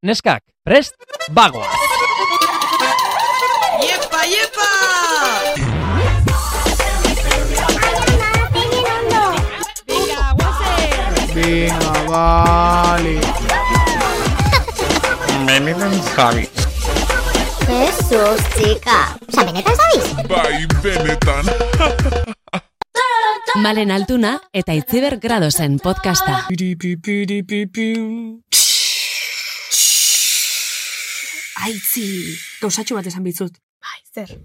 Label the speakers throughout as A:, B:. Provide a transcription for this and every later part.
A: Neskak, prest, bagoa!
B: Iepa, iepa!
C: Venga,
D: vale.
E: Benetan Javi.
F: Jesus, chica. Osa, benetan zabiz?
E: Bai, benetan.
G: Malen Altuna eta Itziber Gradosen podcasta.
D: Piri, pi, piri, pi, pi.
H: Aitzi, gauzatxo bat esan bitzut.
B: Bai, zer,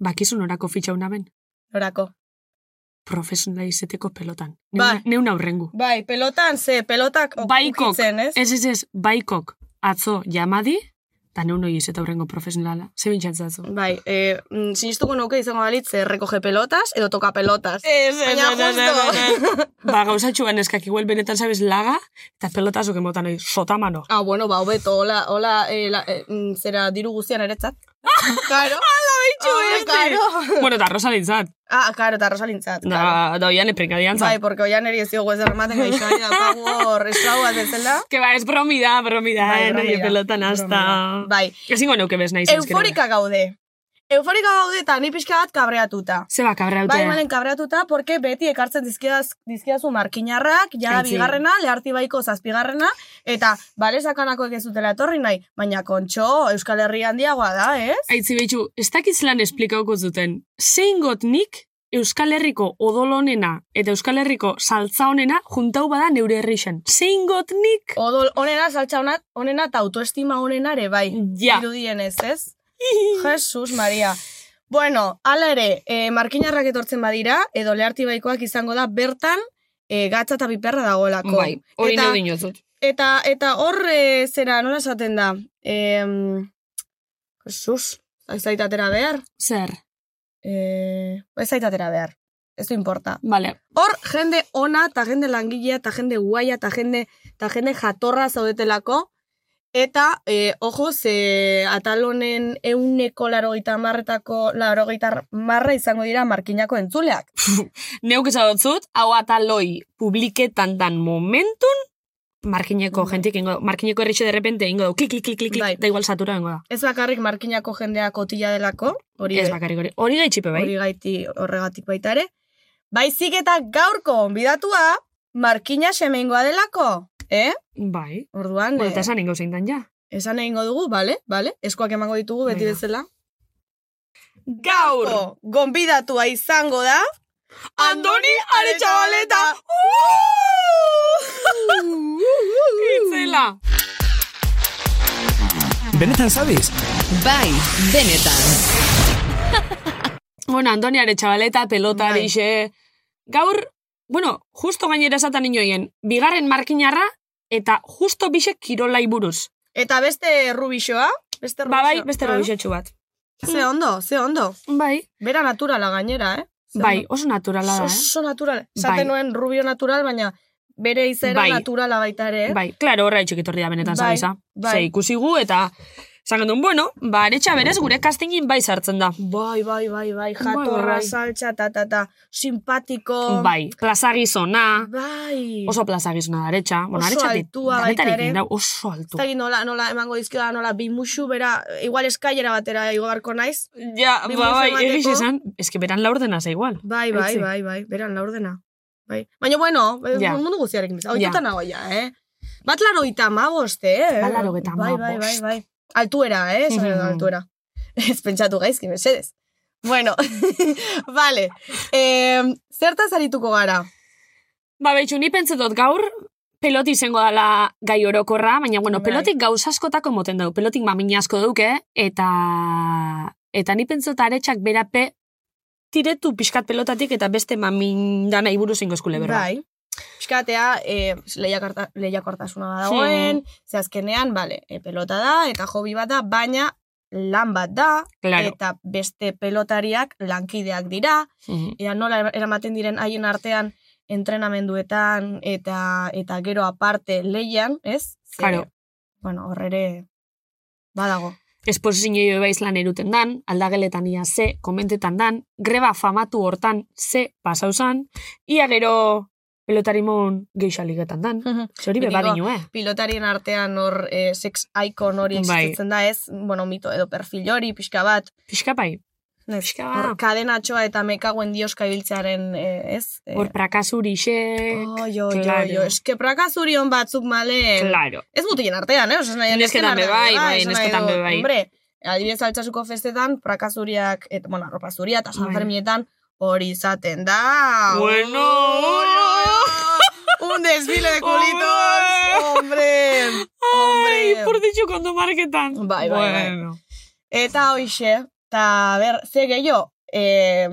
H: Bakizun orako fitxa unaben.
B: orako.
H: Profesionala izeteko pelotan.
B: Bai.
H: Neun, neun aurrengu.
B: Bai, pelotan, ze, pelotak ok-
H: Baikok,
B: ukitzen, ez?
H: ez, ez, ez, baikok atzo jamadi, eta neun hori izeta aurrengo profesionala. Ze bintxantzatzu.
B: Bai, eh, mm, sinistuko nuke izango balitz, eh, recoge pelotas edo toka pelotas.
H: Ez,
B: Baina justo.
H: ba, gauzatxuan eskak igual benetan sabes laga, eta pelotazuk emotan hori, sotamano.
B: Ah, bueno, ba, hobeto, hola, hola, eh, la, eh, mm, zera diru guztian eretzat. Karo. Ala,
H: Bitxu,
B: Ah, karo.
H: bueno, eta rosalintzat.
B: Ah, karo, eta rosalintzat.
H: Da, da oian eprekadiantzat.
B: Bai, porque oian eri ez diogu ez errematen gaixoari da pagu hor eslau bat bezala.
H: Que ba, ez bromi da, bromi da,
B: Bai,
H: eh,
B: bromi
H: nahi pelotan hasta.
B: Bai.
H: Ezingo neuke bez nahi
B: Euforika gaude. Euforika gaude eta ni pixka bat kabreatuta.
H: Zeba, kabreautea.
B: Bai, malen kabreatuta, porque beti ekartzen dizkiaz, dizkiazu markinarrak,
H: Aitzi.
B: bigarrena, leharti baiko zazpigarrena, eta bale sakanakoek ez dutela etorri nahi, baina kontxo Euskal Herria handiagoa da, ez?
H: Aitzi behitxu, ez dakitz lan esplikauko zuten. Zein got nik Euskal Herriko odolonena eta Euskal Herriko saltza honena juntau bada neure herrixen. Zein got nik?
B: Odol, onena, saltza ona, onena eta autoestima onenare, bai.
H: Ja.
B: Irudienez, ez? Jesus Maria. Bueno, ala ere, e, markinarrak etortzen badira, edo leharti baikoak izango da, bertan, e, gatza eta piperra dagoelako.
H: Bai, hori
B: Eta-
H: dinozut.
B: Eta, eta hor, e, zera, nola esaten da? E, Jesus, ez zaitatera behar?
H: Zer?
B: E, ez zaitatera behar. Ez du importa.
H: Vale.
B: Hor, jende ona, eta jende langilea, eta jende guaia, eta jende, eta jende jatorra zaudetelako, eta, e, ojo, ze atal honen euneko larogeita marretako, larogeita marra izango dira markinako entzuleak.
H: Neuk esadotzut, hau ataloi publiketan dan momentun, markineko
B: Bai.
H: jentik ingo, markineko errixe de repente ingo du, klik, klik, klik, klik,
B: Bai.
H: da igual satura ingo da.
B: Ez bakarrik markinako jendea kotila delako, hori
H: Ez bakarrik hori. Hori gaitxipe bai?
B: hori gaiti horregatik baita ere. Baizik eta gaurko onbidatua, markina semengoa delako, eh?
H: Bai.
B: Orduan,
H: Bueno,
B: eh,
H: eta esan ingo zein dan ja.
B: esan egingo dugu, bale, bale, eskoak emango ditugu beti
H: Venga.
B: bezala.
H: Gaur!
B: Gonbidatua izango da, Andoni Aretxabaleta!
H: Itzela!
A: Benetan zabiz?
G: Bai, benetan.
H: Bueno, Andoni Aretxabaleta, pelota
B: Bai.
H: Gaur, bueno, justo gainera esaten inoien, bigarren markinarra, eta justo bisek kirolai buruz.
B: Eta beste rubixoa, beste
H: Ba bai, beste
B: claro.
H: robixetxu bat.
B: Ze ondo, ze ondo.
H: Bai,
B: Bera naturala gainera, eh? Ze
H: bai,
B: ondo.
H: oso naturala da, eh?
B: Oso natural. Esaten
H: Bai.
B: nuen rubio natural, baina bere izera
H: Bai.
B: naturala baita ere, eh?
H: Bai, klaro, horra etorri da benetan
B: Bai,
H: zabiza.
B: bai.
H: Ze ikusi gu eta Zagen duen, bueno, ba, aretxa berez gure castingin bai sartzen da.
B: Bai, bai, bai, bai, jatorra,
H: bai.
B: saltza, ta, ta, ta, simpatiko.
H: Bai, plaza gizona,
B: Bai.
H: oso plaza gizona da aretxa. Bueno,
B: Oso
H: aretxa
B: altua baita ere.
H: Oso altu.
B: Ez dakit nola, nola emango dizkioda, nola bi musu bera, igual eskailera batera igo beharko naiz.
H: Ja, ba, bai, egiz esan, eske beran laurdena za igual.
B: Bai, bai,
H: Aitzi.
B: bai, bai, beran laurdena. Bai. Baina, bueno,
H: Ja.
B: mundu guztiarekin bizar.
H: Ja.
B: Oituta nago ja, eh? Bat laro eta amabost, eh?
H: Bat laurogeita
B: Bai, bai, bai,
H: hamabost.
B: bai. Altuera, eh? Esan edo
H: Mhm.
B: altuera. Ez pentsatu gaizki, mesedez. Bueno, vale. Eh, zertaz arituko gara?
H: Ba, betxu, ni pentsetot gaur, peloti izango dala gai orokorra, baina, bueno,
B: Bai.
H: pelotik gauz askotako moten dugu, pelotik mamina asko duke, eta eta ni pentsot aretsak berape tiretu pixkat pelotatik eta beste mamin dana iburu zingo eskule berra.
B: Bai. Piskatea, e, lehiakorta, lehiakortasuna badagoen, ze azkenean, bale, e, pelota da, eta hobi bat da, baina lan bat da,
H: Claro.
B: eta beste pelotariak lankideak dira,
H: Mhm.
B: ea nola eramaten diren haien artean entrenamenduetan eta eta gero aparte leian, ez? Ze,
H: Claro.
B: Bueno, horrere badago.
H: Esposizio baiz lan eruten dan, aldageletan ia ze, komentetan dan, greba famatu hortan ze pasauzan, ia gero pelotarimon geixaligetan dan. Ze hori be badinu, eh?
B: Pilotarien artean hor eh, sex icon hori
H: Bai.
B: existitzen da, ez? Bueno, mito edo perfil hori, pixka bat.
H: Pixka bai.
B: Ez,
H: Pixka
B: hor,
H: bat.
B: kadenatxoa eta mekaguen dioska ibiltzearen, eh, ez? Eh,
H: Hor prakazurixek.
B: Oh, jo, jo,
H: claro.
B: jo, eske prakazurion batzuk male.
H: Claro.
B: Ez mutilen artean, eh? Osa, nahi,
H: Nesketan be bai, bai, nesketan be bai.
B: Hombre, adibidez altsasuko festetan, prakazuriak, et, bueno, arropa zuria eta
H: Bai.
B: Fermietan hori izaten da.
H: Bueno.
B: Un desfile de culitos. Hombre.
H: Ai,
B: Hombre.
H: por dicho kondo marketan.
B: Bai, bai, bai.
H: bueno.
B: Eta hoixe, eta ber, ze gehiago, eh,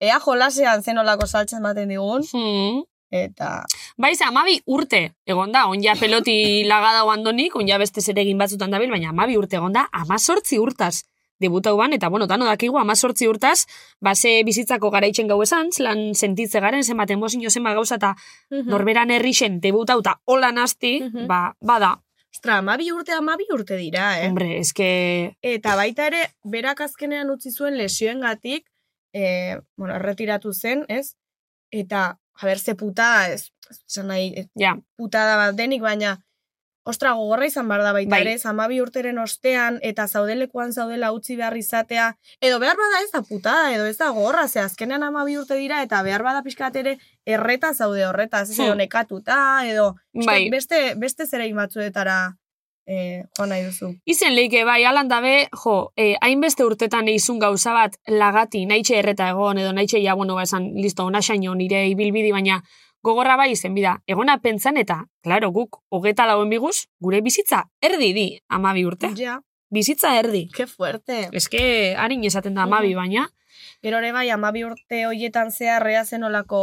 B: ea jolasean zenolako saltzen baten digun,
H: Hmm.
B: eta
H: Bai, ze, amabi urte egon da, onja peloti lagada andonik, onja beste zeregin batzutan dabil, baina amabi urte egon da, amazortzi urtaz debutau ban, eta bueno, dano dakigu amazortzi urtaz, base bizitzako garaitzen gau esan, lan sentitze garen, zenbat emozio zenbat gauza, eta norberan herrixen debutau eta hola nasti,
B: Mhm.
H: ba, bada,
B: Ostra, amabi urte, amabi urte dira, eh?
H: hombre, eske,
B: Eta baita ere, berak azkenean utzi zuen lesioengatik, eh, bueno, erretiratu zen, ez? Eta, jaber, ze putada, ez, esan nahi,
H: ja,
B: putada bat denik, baina, ostra, gogorra izan behar da baita
H: Bai.
B: ere, zamabi urteren ostean, eta zaudelekuan zaudela utzi behar izatea, edo behar bada ez da putada, edo ez da gogorra, ze azkenean amabi urte dira, eta behar bada pixkat ere erreta zaude horretaz, ez edo
H: Hmm.
B: nekatuta, edo
H: Bai.
B: beste, beste zerein batzuetara eh, joan nahi duzu.
H: Izen leike bai, alan dabe, jo, eh, hainbeste urtetan eizun gauza bat lagati, naitxe erreta egon, edo naitxe ja, bueno, ba, esan, listo, ona xaino nire ibilbidi, baina gogorra bai izen bida, egona pentsan eta, klaro, guk, hogeta lauen biguz, gure bizitza erdi di, amabi urte.
B: Ja,
H: Bizitza erdi.
B: que fuerte.
H: Eske, harin esaten da amabi, baina,
B: Gero ere bai, amabi urte hoietan zehar rea zenolako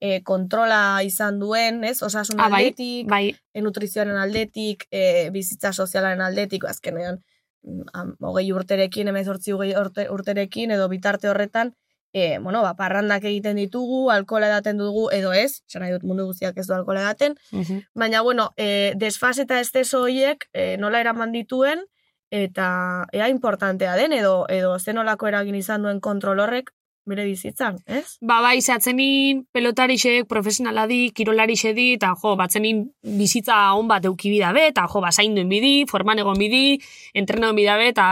B: e, kontrola izan duen, ez? Osasun
H: Ah, bai,
B: aldetik,
H: bai,
B: e, nutrizioaren aldetik, e, bizitza sozialaren aldetik, azkenean, mm, hogei urterekin, hogei urte, urterekin, edo bitarte horretan, e, bueno, ba, parrandak egiten ditugu, alkohola edaten dugu, edo ez, esan nahi dut mundu guztiak ez du alkohola edaten,
H: mhm.
B: baina, bueno, e, desfase eta esteso horiek e, nola eraman dituen, eta ea importantea den, edo, edo zenolako eragin izan duen kontrol horrek, bere bizitzan, ez?
H: Ba, bai, zehatzenin pelotarixek, profesionaladi, kirolarixe di, eta jo, batzenin bizitza on bat eukibi dabe, eta jo, basainduen bidi, forman egon bidi, entrenauen bidabe, eta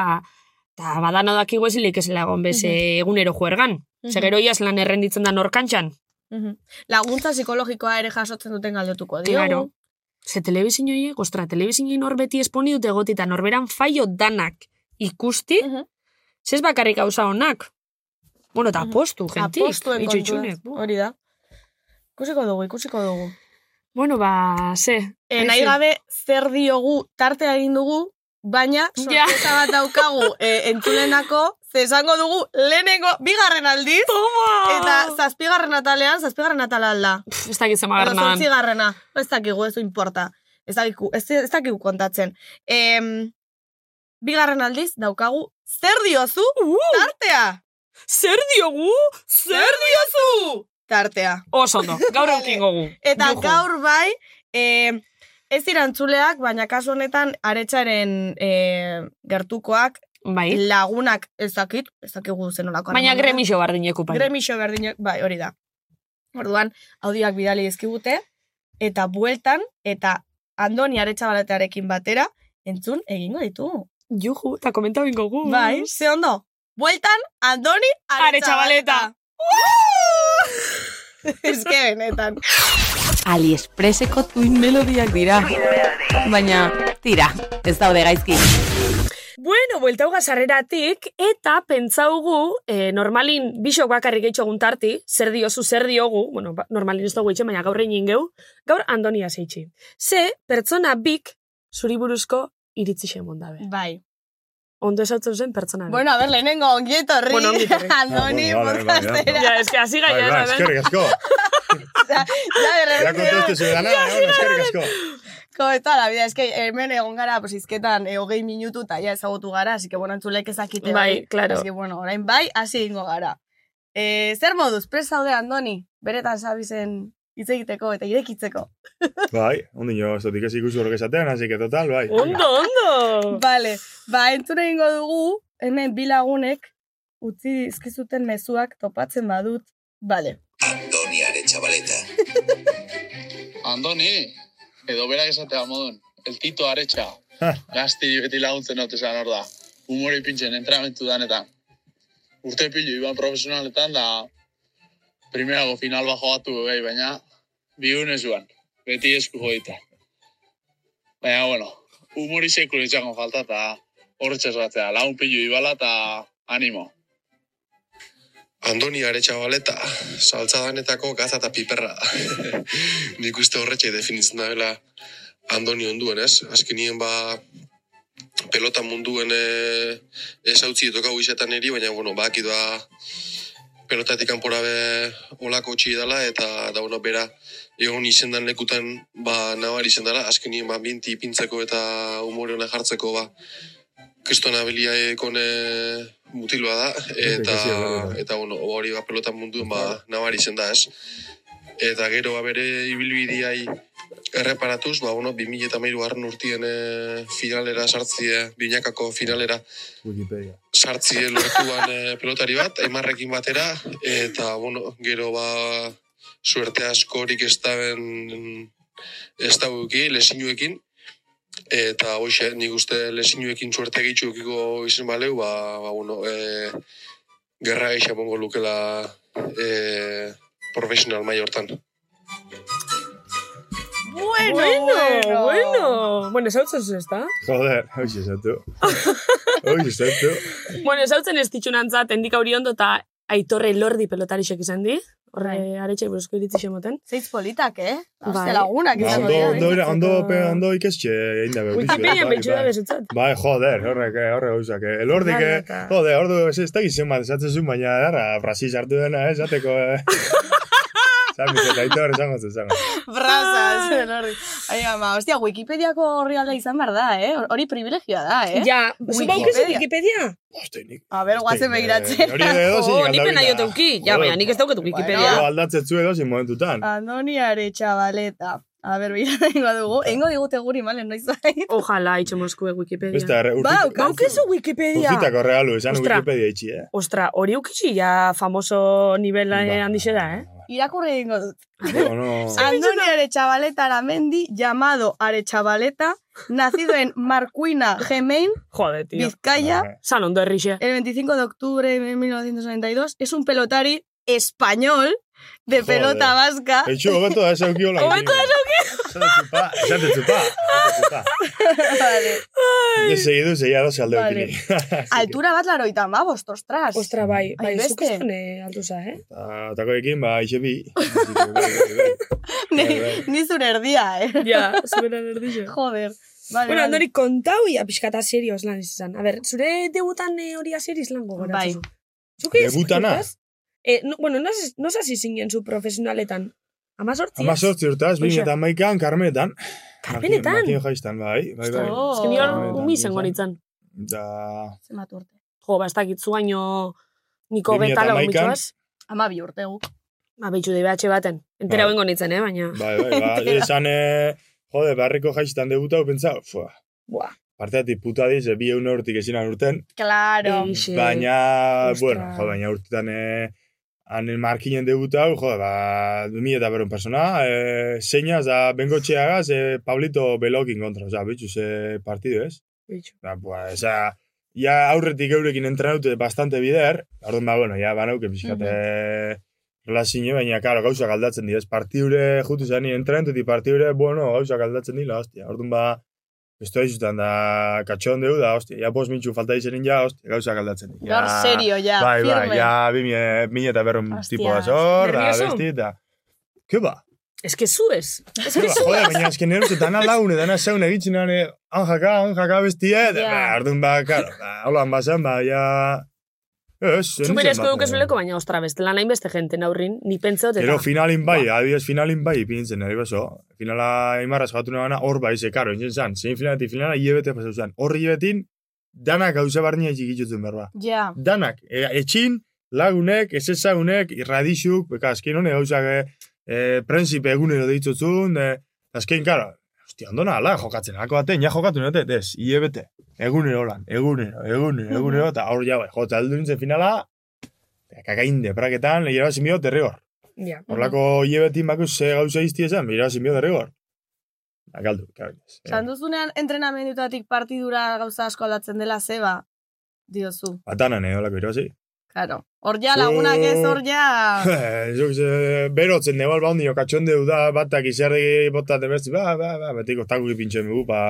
H: eta badano dakigu ezilik ezela egon bez egunero juergan.
B: Mhm.
H: Segero iaz lan errenditzen da norkantxan.
B: Mhm. Laguntza psikologikoa ere jasotzen duten galdetuko diogu.
H: Claro. Ze telebizinoiek, ostra, telebizinoi norbeti esponi dute goti, eta norberan faio danak ikusti,
B: Mhm.
H: zez bakarrik gauza honak. Bueno, eta
B: Mhm.
H: apostu, gentik. Itxo
B: kontua.
H: itxunek. Bu.
B: Hori da. Ikusiko dugu, ikusiko dugu.
H: Bueno, ba, ze.
B: E, nahi gabe zer diogu tartea egin dugu, baina
H: Ja.
B: sorpresa bat daukagu e, entzulenako, ze esango dugu lehenengo, bigarren aldiz,
H: Toma!
B: eta zazpigarren atalean, zazpigarren atala alda.
H: Ez dakit
B: Edo
H: zemagarren nahan.
B: zortzigarrena. Ez dakigu, ez du importa. Ez dakigu, ez, ez dakigu kontatzen. Em, bigarren aldiz daukagu, zer diozu
H: Uh,
B: tartea?
H: zer diogu? Zer
B: diozu? Tartea.
H: Oso ondo, gaur eukingo gu.
B: Eta
H: Juju.
B: gaur bai, e, ez dira entzuleak, baina kasu honetan aretxaren e, gertukoak,
H: Bai.
B: lagunak ez dakit, ez dakigu zenolako.
H: Baina gremixo bardineku bai.
B: Gremixo berdinak, bai, hori da. Orduan, audioak bidali ezkigute, eta bueltan, eta andoni aretxabaletearekin batera, entzun egingo ditugu.
H: Juju, eta komentau ingo gu.
B: Bai, ze ondo? Bueltan, andoni aretxabaleta. Ez que benetan.
I: AliExpresseko tuin melodiak dira. Baina, tira, ez daude gaizki.
H: Bueno, bueltau gazarreratik, eta pentsaugu, eh, normalin bisok bakarrik eitxogun tarti, zer diozu, zer diogu, bueno, ba, normalin ez dugu eitxe, baina gaur egin geu, gaur Andonia zeitxi. Ze, pertsona bik, zuri buruzko iritzi xemon dabe.
B: Bai.
H: Ondo esautzen zen pertsona bik.
B: Bueno, a ver, lehenengo ongietorri.
H: Bueno, ongi etorri.
B: Andoni,
E: Ah, bueno, vale, vale,
B: podcastera.
H: Ja, eske, hasi gaia, ¿sabes?
E: eskerrik asko.
B: Ya, ya, de repente,
E: kontaste zuen dana, eh, bueno, eskerrik asko.
B: ¿Cómo está la vida? Es que hemen egon gara, pues izketan, e, hogei minutu eta ja ezagutu gara, así que bueno, entzulek ezakite
H: Bai, claro.
B: Así que bueno, orain bai, hasi egingo gara. E, zer moduz, prest zaude, Andoni? Beretan sabizen hitz egiteko eta irekitzeko.
E: Bai, ondino, ez dut ikusi horrek esatean, así que total, bai.
H: Ondo, ondo!
B: Vale, ba, entzun egingo dugu, hemen bi lagunek utzi dizkizuten mezuak topatzen badut. Vale.
J: Andoni Aretxabaleta. Andoni, edo berak esatea modun, el Tito Aretxa. Gazti beti laguntzen dut esan hor da. Humori pintzen entrenamentu danetan. Urte pilu iban profesionaletan da primerago final bajo batu gai, baina bigun zuan. Beti esku joita. Baina, bueno, humori sekule txango falta eta horretxas batzea. Lagun pilu ibala eta animo.
K: Andoni aretsa baleta, saltza danetako gaza eta piperra. Nik uste horretxe definitzen da Andoni onduen, ez? Azkenien ba pelota munduen e, ez hautzi etokau izetan eri, baina, bueno, baki da pelotatik kanpora be olako txi dela, eta, da, bueno, bera, egon izendan lekutan, ba, nabar izen dela, azkenien, ba, binti ipintzeko eta umore jartzeko, ba, kristona biliaekon e, mutiloa da, eta, eta bueno, hori ba, pelota munduen ba, nabari zen da, ez? Eta gero ba, bere ibilbideai erreparatuz, ba, bueno, 2000 eta garren urtien e, finalera sartzie, binakako finalera
E: Wikipedia.
K: sartzie lortuan e, pelotari bat, aimarrekin batera, eta, bueno, gero ba, suerte askorik ez daben ez dauki, lesinuekin, eta hoxe, nik uste lesinuekin suerte gehitxu ekiko izen baleu, ba, ba bueno, e, gerra eixa pongo lukela e, profesional mai hortan.
H: Bueno, bueno, bueno. Bueno, esautzen zu, ez da?
E: Joder, hoxe esatu. Hoxe esatu.
H: Bueno, esautzen ez ditxunantzat, endik hori ondo, eta aitorre lordi pelotarixek izan di. Horre, aretxe buruzko iritzi xemoten.
B: Zeitz politak, eh?
H: Bai.
B: Lagunak
E: Ba,
B: izango
E: ondo,
B: dira.
E: ondo, ondo, ondo, pe- ondo ikestxe egin da behar.
H: Wikipedia pentsu da bezutzat.
E: Bai, joder, horrek, eh, horrek gauzak. eh. Elordik,
H: Bai,
E: eh,
H: eta-
E: joder, ordu, ez da gizien bat esatzen zuen, baina, darra, Brasil sartu dena, eh, esateko, eh. Zami, eta aitor esango zen, esango.
B: Brasa, zen hori. Ai, ama, hostia, Wikipediako horri alda izan behar da, eh? Hori privilegioa da, eh?
H: Ja, zu baukezu Wikipedia?
B: A ber, guazen begiratzen.
E: Hori edo zein
H: Oh, ni pena jo teuki. Ja, baina nik ez dauket Wikipedia.
E: Gero aldatzen zu edo zin momentutan.
B: Andoni Aretxabaleta. A ber, bira, ingo dugu. Ingo digute guri, malen, noiz bai.
H: Ojalá, itxo moskue Wikipedia.
E: Beste, erre,
B: Ba,
E: urtit,
H: Baukezu Wikipedia.
E: urtitako regalu, esan
H: Ostra.
E: Wikipedia itxi, eh.
H: Ostra, hori ukitxi ja famoso nivela
E: Ba.
H: handixe da, eh?
B: Irakurri egingo dut.
E: No, no.
B: Andoni Arechavaleta Aramendi, llamado Arechavaleta, nacido en Marcuina, Gemain,
H: Jode, tío.
B: Vizcaya,
H: San ondo errixe.
B: el 25 de octubre de 1992. Es un pelotari español de
E: Joder.
B: pelota vasca.
E: Etxu, hobeto da esa eukio lan.
B: Hobeto da
E: Esan tzupa, esan tzupa.
B: vale.
E: De segidu, segia doze alde
B: Vale.
E: okini.
B: Altura bat laroita mabost, ostras.
H: Ostra, bai, bai, zuk ez dune altu za, eh?
E: Tako ekin, ba, ixe bi. Bai, bai, bai.
B: Ni,
E: Bai, bai.
B: ni zure erdia, eh.
H: Ja, zure erdixe.
B: Joder. Vale,
H: Bueno,
B: vale.
H: andori kontau ia pixkata serioz lan izan. A ber, zure debutan eh, hori aseriz lan gogoratzen
B: Bai.
H: Zuk ez?
E: Debutana?
H: Eh, no, bueno, no, no hasi zinen zu profesionaletan. Amazortzi?
E: Ama sortzi urtaz, bine eta maikan, karmenetan.
H: Karmenetan?
E: Martin jaistan, bai, bai, bai.
B: Oh.
H: Ez que ni hor
E: Karmenetan,
H: umi izango
E: izan.
H: nintzen.
E: Da,
B: Zenbat urte.
H: Jo, ba, ez dakit zu baino niko
E: 2000 eta
H: betala gomitxoaz.
B: Ama bi urte guk.
H: Ba, behitxu DBH baten. Entera
E: Bai.
H: bengo nintzen, eh, baina.
E: bai, bai, ba, esan, eh, jode, barriko jaistan debutau, pentsa, fua.
H: Buah.
E: Parteatik puta diz, eh, bi egun urtik esinan urten,
B: Claro.
H: Eixe.
E: baina,
H: Ostra.
E: bueno, jo, baina urtetan, eh, hanen markinen debutau, jo, ba, mi eta beron persona, eh, seinaz, da, bengo txeagaz, eh, Pablito Belokin kontra, oza, bitxu, ze partido, ez?
H: Behitxu.
E: Da, pues, esa, ja aurretik eurekin entrenatu bastante bider, orduan ba, bueno, ja banauke pixkate relazio, baina, karo, gauzak aldatzen dira, ez partidure jutu zani entrenatuti partidure, bueno, gauzak aldatzen dira, hostia, orduan ba, Esto aizutan da deu da, hostia, ja pos mintxu falta izanen ja, hostia, gauzak aldatzen dira.
B: Gaur serio, ja,
E: bai, bai, ja, bi mie- mila eta berron
B: Hostia,
E: tipo da zor, da,
H: nervioso?
E: besti, eta... Ke ba?
H: Ez que zu ez. Ez
E: Ke
H: que
E: ba,
H: zu
E: joder,
H: ez.
E: baina esken neruz, dana laune, dana zeune egitzen nane, anjaka, anjaka bestie, eta,
H: Ja.
E: ba, orduan ba, karo, ba, holan bazen, ba, ja... Ez,
H: Zu bere esko dukezuleko, baina ostra, bestela nahin beste jente naurrin, ni pentsaot eta...
E: Gero finalin bai, adibidez finalin bai, pintzen, nire beso. Finala imarra jatu nebana, hor bai, ze, karo, intzen zan, zein finaletik finala, hilebete pasau zan. Hor hilebetin, danak gauza barnia txikitzutzen berba.
B: Ja.
E: Danak, e, etxin, lagunek, ez ezagunek, irradixuk, beka, azken hone gauzak, e, e, prensipe egunero deitzutzun, e, azken, karo, hostia, ondona, ala, jokatzen, hako baten, ja jokatu nete, ez, hilebete. Egunero lan, egunero, egunero, egunero, eta hor ja, bai, jota aldu nintzen finala, kakainde, praketan, lehira bazen bio, terrior.
H: Ja.
E: Horlako hilebetin bakuz ze gauza izti esan, mira, simio derrigor. Da, galdu, claro.
B: Zan duzunean entrenamendutatik partidura gauza asko aldatzen dela zeba, diozu.
E: Batanan, eh, holako irabazi.
B: Claro. Hor ja lagunak ez, hor ja...
E: Berotzen nebal ba hondio katxondeu da, batak izarri botate besti, ba, ba, ba, betiko takuki pintxen dugu, ba,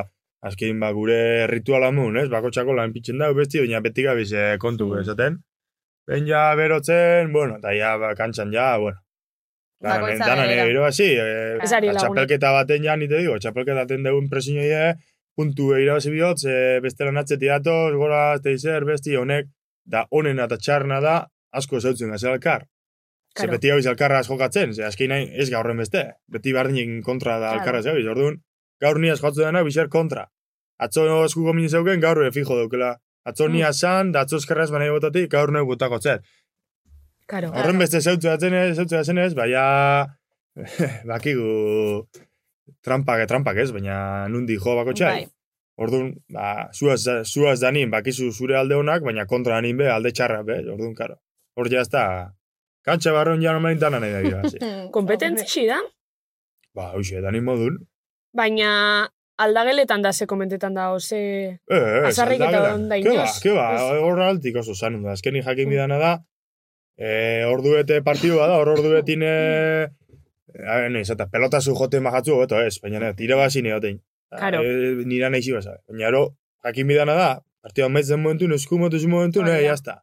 E: azkein ba, gure rituala mun, ez? Bako txako lan pintxen dugu besti, baina beti gabiz eh, kontu esaten. Ben ja berotzen, bueno, eta ja, ba, kantxan ja, bueno. Danan,
B: Bakoitza
E: danan,
B: berera.
E: ero hasi, eh,
H: Ez
E: txapelketa baten ja, nite digo, txapelketa baten dugu impresioa ie, puntu irabazi bihotz, e, bestela natzeti datoz, gora, teizer, besti, honek, da honena eta txarna da, asko zautzen gazela elkar. Ze
H: Claro.
E: beti hau alkarra jokatzen, ze azkein nahi ez gaurren beste. Beti bardinik kontra da
H: Claro.
E: alkarra zeu, orduan, gaur niaz jotzen dena, bizar kontra. Atzo eskuko mini zeuken, gaur e fijo daukela. Atzo
H: Mm.
E: nia san, da atzo eskerraz baina botatik, gaur nahi botako zer.
H: Karo.
E: Horren beste zeutzen zenez, zeutzen zenez, baina bakigu trampak, trampak ez, baina nundi jo bako txai.
B: Bai.
E: Orduan, ba, zuaz, zuaz danin, bakizu zure alde honak, baina kontra danin be, alde txarra be, orduan, karo. Hor ja ez da, kantxa barron ja normalin dana nahi da gira, zi.
H: Kompetentzi da,
E: Ba, hoxe, danin modun.
H: baina aldageletan da ze komentetan da, ose...
E: Eh, eh,
H: Azarrik eta onda
E: Ke ba,
H: inoz.
E: ke ba,
H: Ez.
E: hor altik oso zanun da. Azkeni jakin bidana da, eh, orduete partidua da, hor orduetin, eh, a ver, niz, eta pelotazu jote majatzu, beto ez, baina ne, tira basi neotein.
H: Claro.
E: Eh, nira nahi ziba, sabe. Baina ero, jakin bidana da, partidua metzen momentu, esku motu momentu, ne,
B: da.
E: jazta.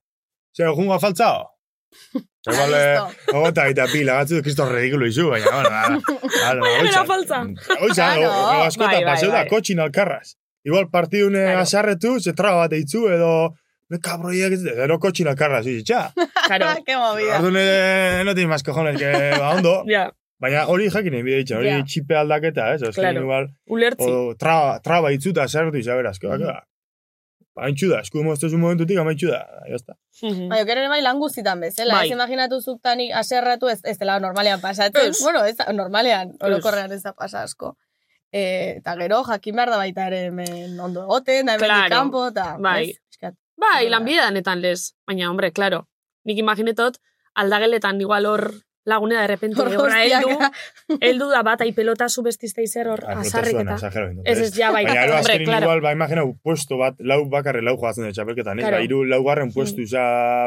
E: Zer, junga faltzao? Igual,
B: Listo.
E: ogota eta pila, gatzu, kristo ridikulo izu, baina, bueno, ba, ba,
H: Baina nera faltza.
E: Oiza,
B: Claro.
E: no, askota,
H: Bai, bai,
E: paseu da,
H: bai.
E: kotxin alkarraz. Igual partidune
H: Claro.
E: asarretu, ze traba bat eitzu, edo, ne kabroiak ez, edo kotxin alkarraz, izi, txa.
H: Karo.
B: Qué movida.
E: Orduan, eh, no tiene más cojones, que, ba, ondo.
H: Ja,
E: Baina hori jakin egin bide ditzen, hori
H: Ja.
E: txipe aldaketa, ez? Osken
H: Claro.
E: igual,
H: ulertzi.
E: o, traba, traba itzuta asarretu izaberaz, que, ba, Haintxu da, esku moztezu momentutik, amaitxu da, jazta.
H: Mhm.
B: Bai, okeren bai lan guztitan bezala.
H: Bai.
B: Ez imaginatu zuktanik aserratu ez, ez dela normalean pasatzen.
H: Ez.
B: Bueno, ez normalean, orokorrean ez da pasa asko. E, eta gero, jakin behar da baita ere hemen ondo egoten, da hemen
H: Claro.
B: kanpo, eta...
H: Bai.
B: ez?
H: Bai, lanbidanetan lez. Baina, hombre, claro. Nik imaginetot, aldageletan igual hor lagunea de repente
B: Hor
H: horra heldu, heldu da bat, ai pelotazu bestizte izer hor, azarrik
E: suena,
H: eta...
E: exagero egin dut,
H: Ez ez, ja, bai,
E: Baina, azkenin
H: claro.
E: igual, ba, imagina, puesto bat, lau bakarre lau joatzen dut txapelketan, ez?
H: Claro.
E: Ba, iru laugarren puestu isa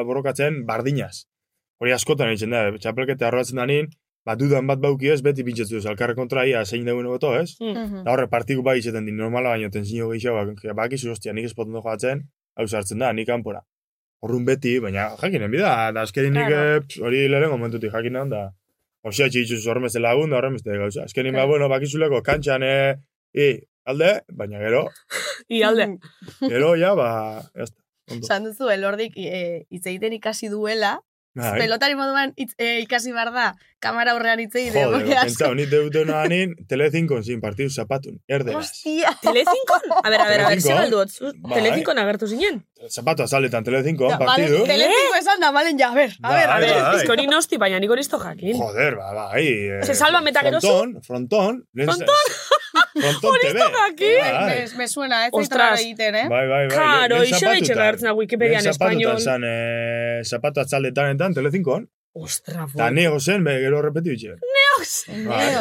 E: borrokatzen, bardinaz. Hori askotan egiten da, txapelketa arroatzen da nien, ba, dudan bat bauki ez, beti pintxetzu ez, alkarre kontra ia, zein dauen goto, ez?
H: Mm.
B: Mhm.
E: Da horre, partiku bai izaten din, normala baino, tensio gehiago, ba, bakizu, hostia, nik espoten joatzen, hau sartzen da, nik kanpora. Horrun beti, baina jakinen bida, da azkenin nik
H: Claro.
E: eh, hori lehenengo momentutik jakinen da. Osea, txitzu horren beste lagun, da horren beste gauza. Azkenin, ba,
H: Claro.
E: bueno, bakizuleko kantxan, eh, i, alde, baina gero,
H: I alde.
E: gero, ja, ba, jazta. Ondo.
B: Esan duzu, elordik e, hitz egiten ikasi duela,
E: Bai.
B: pelotari moduan hitz- e, ikasi behar da, kamara aurrean hitz.
E: Joder,
B: porque asko-
E: pentsa, honi deuten anin, Telezinkon zin partidu zapatun, erderaz.
B: Hostia.
H: Telezinkon? A ber, a ber, a ber, ze
E: Telezinkon?
H: galdu otzu?
E: Bai.
H: Telezinkon agertu zinen?
E: Zapatu azaletan Telezinkon,
B: Ja, vale,
E: partidu.
B: Telecinco esan da, malen, ja, a ber, a
E: Bai,
B: ber,
H: A
B: a
H: ber,
E: bai.
H: ez hori nosti, baina nik hori jakin.
E: Joder, ba, bai. eh,
H: Se gero zu?
E: Fronton, fronton. Fronton? Fronton TV.
H: jakin?
E: Bai.
B: Me, me suena, ez zaitu egiten, eh?
E: Bai, bai, bai.
H: Karo, iso
E: zapatutan.
H: gaitxe agertzen da Wikipedia en
E: zapatutan
H: español.
E: zan, eh, zapatu atzaldetanetan Telezinkon.
H: Ostra,
E: Eta nego zen, be, gero repeti bitxe. Bai.
B: Neox,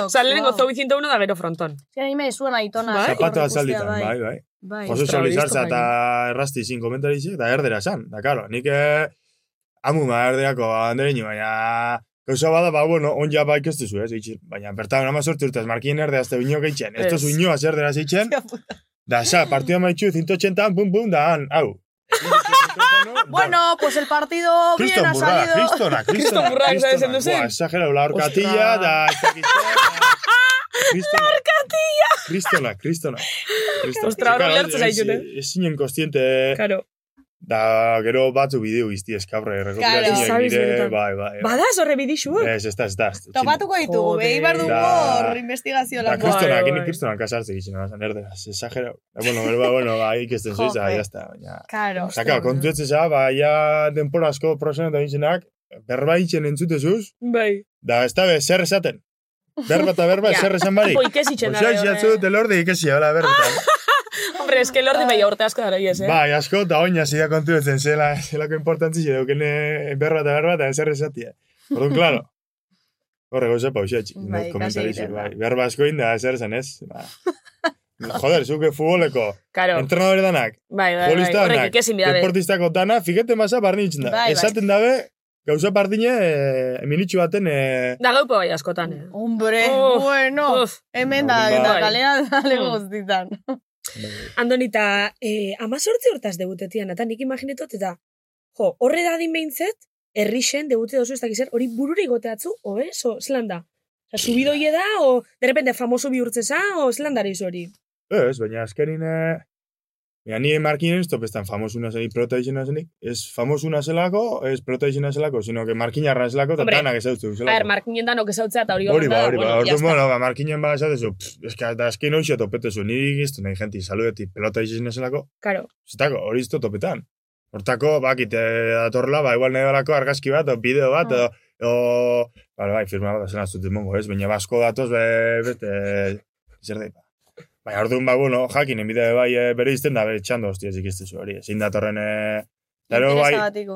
H: Osa, lehenengo
B: wow.
H: zobi zinta uno da gero fronton.
B: Ja, ni me suena itona.
H: Bai.
E: Zapatu
B: horrek
E: atzaldetan, bai, bai.
B: Bai.
E: Jose
H: hori ez dut
E: eta errasti zin komentaritxe, eta erdera zan. Da, karo, nik eh, amu ma erdeako andereño, baina gauza bada, ba, bueno, on ja ba ikestuzu, ez, itxi. Baina, bertan, nama sortu urtez, markien erdea azte bino geitzen. Ez
H: Ez.
E: tozu ino erdera zeitzen, da, sa, partida maitxu, 180, pum, pum, da, han, hau.
B: Bueno, pues el partido bien
E: Kriston
B: ha
E: burra,
B: salido.
E: kristona, kristona.
H: Kriston burra, esan
E: kristona.
H: duzen.
E: Buah, exagerau, la horkatilla,
H: Ostra.
E: da, ez dakit zer, da. Kristona. Kristona, kristona. Kristona.
H: Ostra, hor
E: Claro,
H: ulertzen
E: ez-
H: zaitut,
E: Ez zinen kostiente,
H: Karo.
E: Da, gero batzu bideo izti eskabre,
B: Claro.
E: dire,
H: benetan.
E: bai, bai. bai.
H: Bada, zorre bidixu?
E: Ez, ez da, ez da. ez da.
B: Topatuko ditugu,
H: Joder.
B: behi behar dugu
E: Da-
B: hor investigazio
E: Da,
B: lan.
E: kristona,
H: Bai,
E: kini
H: bai.
E: kristona kasartze gizena, basan erderaz, exagerau. Da, bueno, bero, bueno, ba, ikesten da,
B: Joder.
E: jazta, baina...
B: Claro.
E: Eta, claro, kontu etzen za, ba, ja denpora asko prosena eta bintzenak, berba itxen entzutezuz,
H: Bai.
E: da, ez da, zer esaten. Berba eta berba, zer esan barik.
H: Opo, ikesitzen da.
E: Osa,
H: hori,
E: izatzu,
H: horre.
E: telorde ikesi, hola, berbetan.
H: Hombre, eske lordi behi aurte asko dara ies, eh?
E: Bai, asko, eta oina zida kontu etzen, zela, zelako importantzi, daukene berba eta berba, eta zer esatia. Orduan, claro. Horre gauza pausiatxik.
B: Bai,
E: Bai,
B: egiten da.
E: bai. Berba asko inda, zer zen ez. Ba. Joder, zuke futboleko,
H: Karo.
E: entrenadore danak,
H: Bai, bai, bai. Horrek
E: danak,
H: ikesin
E: deportistako dana, fiketen basa barni itxen da.
B: Bai, bai.
E: Esaten dabe, gauza bardine, e, minitxu baten, e,
H: Da gaupo bai askotan, eh.
B: Hombre,
H: Uf,
B: bueno,
H: uf.
B: hemen da,
E: Bai.
B: eta kalea dale
H: Mm.
B: Guztitan.
H: Andonita, eh, amazortzi hortaz debutetian, eta nik imaginetot, eta, jo, horre da din behintzet, errixen debute dozu ez dakizer, hori bururi goteatzu, o ez, o, zelan da? Osa, subidoie da, o, de repente, famoso bihurtzeza, o, zelan dara hori?
E: ez, baina azkenin, e, Mira, ni markinen ez topestan famosuna zenik protaizena zenik. Ez famosuna zelako, ez protaizena zelako, sino que markinarra zelako, eta
H: Hombre,
E: danak ezautu
H: A
E: zelako.
H: ber, markinen danok ezautzea, eta hori
E: Hori ba, hori ba,
H: está.
E: bueno, ba, markinen ba, esatezu, pff, eska, da azken hoxe topetezu, niri giztu nahi jenti, saludeti, pelota izin zelako,
H: Karo,
E: zetako, hori izto topetan. Hortako, bakit, datorla, ba, igual nahi dalako argazki bat, o bideo bat,
H: Ah.
E: o, o, bai, firma bat, zen aztut mongo, ez, baina basko datoz, be, beste, zer da, Baina orduan, ba, bueno, jakinen bide bai e, bere izten da, bere txando hostia zikistezu hori. Ezin datorren, e, Gero bai,
B: Interesagatiko.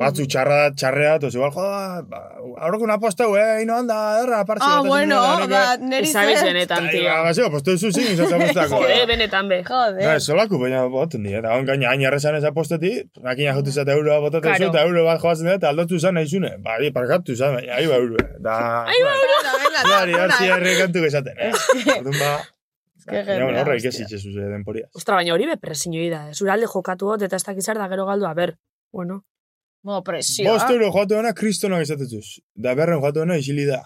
E: batzu txarra, txarrea, toz igual, joda, ba, aurreko una posteu, eh, ino anda, erra, partxe.
B: Ah,
E: ez
B: bueno, ba,
E: nire,
B: neri
H: Ezabiz
B: zen.
H: benetan,
E: Ba,
H: tio.
E: ba, zeo, posteu zuzin, izatza postako.
H: Jode, benetan be.
B: Jode.
E: Ba, solaku, baina boten di, eta on gaina hain arrezan eza posteti, makina jotu zate euro botatzen zu, eta euro bat joatzen dut, eta aldatu izan nahi zune. Ba, di, parkatu izan, baina, ahi ba euro. Da,
B: Venga, venga,
E: Claro,
B: venga,
E: hasi
B: venga.
E: herri kantu esaten, eh? Orduan ba,
B: que
E: baina, bueno,
B: jendea,
E: horra
B: hostia.
E: ikesi itxezu ze denporia.
H: Ostra, baina hori be presiñoi da. eh. Zure alde jokatu hot, eta ez dakizar da gero galdu, a ber. Bueno,
B: Bo, presioa.
E: Bost euro joatu dena kristonak esatetuz. Da berren joatu dena isili da.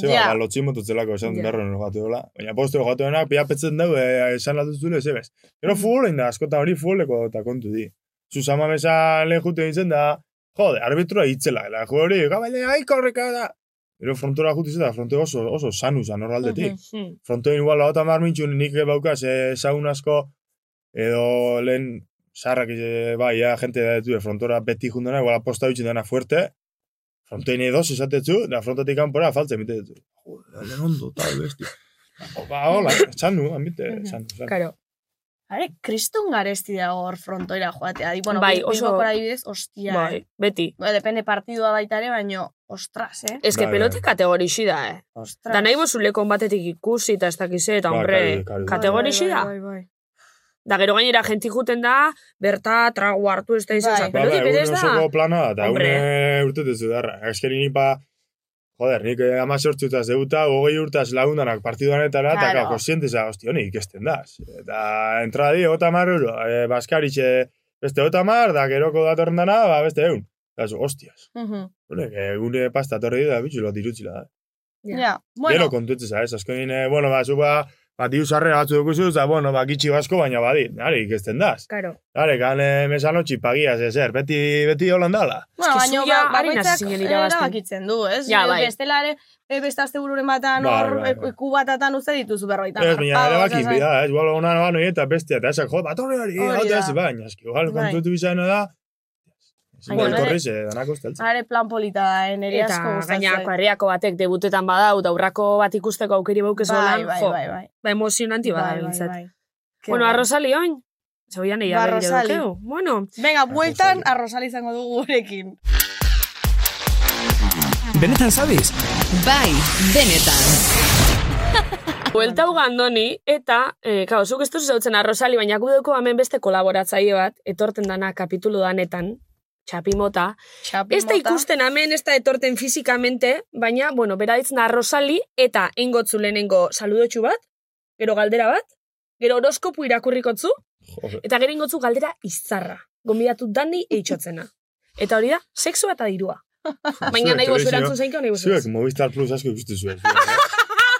E: Zeba,
B: Ja.
E: ba, lotzi mototzelako esan
H: Ja.
E: berren joatu dela. Baina bost euro joatu dena, piapetzen dugu, e, esan latuzule, zebez. Gero futbolein da, askotan hori futboleko eta kontu di. Zuzama mesa lehen jute nintzen da, jode, arbitroa hitzela, la jo hori, gabaile, aiko horreka da. Gero frontora jutu izan da, fronte oso, oso sanu zan horraldetik.
H: hmm.
E: Frontoin igual hau tamar mintxun nik baukaz eh, ezagun asko edo lehen sarrak eh, bai, ja, gente da du frontora beti jundena, igual aposta bitxin dena fuerte, frontoin edos esatetzu, da frontatik kanpora faltze emite ditu. Joder, lehen ondo, tal, besti. Ba, hola, txanu, amite, txanu, txanu.
H: karo.
B: Are, kriston garesti da hor frontoira joatea. Di, bueno,
H: Bai,
B: bai,
H: oso-
B: adibidez, ostia.
H: Bai,
B: eh.
H: beti.
B: Ba, depende partidua baita ere, baino, ostras, eh?
H: Ez que
E: Bai,
H: peloti
E: bai.
H: kategorixi da, eh.
B: Ostras.
H: Da nahi bozulekon batetik ikusi eta ez dakize, eta
E: Ba,
H: hombre,
E: kari.
H: kategorixi da.
B: Bai, bai, bai.
H: Da gero gainera jenti juten da, berta trago hartu ez da izan,
B: Bai.
E: Ba,
H: peloti
E: ba,
H: da.
E: osoko plana da,
H: Hombre.
E: une urtetezu darra. Azkeni nik ba, joder, nik eh, ama sortzutaz debuta, hogei urtaz lagundanak partiduanetara, eta
B: Claro.
E: claro. konsienteza, hosti, honi ikesten daz. Eta entrada di, gota mar euro, e, baskaritxe beste gota mar, da geroko datorren dana, ba, beste egun. Eta zu, hostias.
B: Mhm.
E: Honek, egune pasta torri da, bitxu, lot irutzila da.
H: Ja.
B: Ja,
E: Bueno. Gero
B: bueno,
E: kontuetzeza, ez, azkenin, eh, bueno, ba, zu ba, ba, diu sarrera batzu dukuzu, eta, bueno, ba, gitxi basko, baina badi, nari ikesten daz.
H: Karo.
E: Gare, gane mesanotxi pagiaz, ezer, beti, beti holandala.
B: bueno,
H: Eske
B: baino,
H: zuia
B: ba, bakoitzak eh, erabakitzen du, ez?
H: Ja, bai.
B: Bestelare, eh, beste azte bururen batan
E: Bai,
B: hor, eh,
E: bai.
B: kubatatan uste dituzu berroita.
E: Ez, baina erabakin bida, ez, igual ona noa eta bestia, eta esak, jo, batorri hori,
B: Hori
E: hau
B: da.
E: ez, baina, eski, igual,
B: Bai.
E: kontutu bizana da,
B: Baina nere-
E: korriz, eh, danako esteltzen.
B: Are plan polita da, eh, niri
H: Eta
B: asko gustatzen.
H: gainako herriako batek debutetan badau, da urrako bat ikusteko aukeri
B: Bai,
H: holan,
B: bai,
H: jo,
B: bai, bai.
H: ba emozionanti bada
B: Bai, bai, bai.
H: Bueno, arrozali oin, zeuian eia
B: Ba,
H: behire
B: Rosali.
H: dukeu. Bueno,
B: Venga, bueltan
E: Arrozali.
B: izango dugu gurekin.
A: Benetan sabes?
G: Bai, benetan.
H: Buelta hau gandoni, eta, e, kao, zuk ez duzu zautzen arrozali, baina gu dugu hemen beste kolaboratzaile bat, etorten dana kapitulu danetan, txapimota.
B: Txapi
H: Ez da ikusten hemen, ez da etorten fizikamente, baina, bueno, bera ditzen arrozali, eta ingotzu lehenengo saludotxu bat, gero galdera bat, gero horoskopu irakurrikotzu, eta gero ingotzu galdera izarra. Gombidatu dani eitxotzena. Eta hori da, sexua eta dirua. Baina nahi
E: telebizio-
H: erantzun zeinko, nahi bozu.
E: Zuek, Movistar Plus asko ikustu zuen. eh?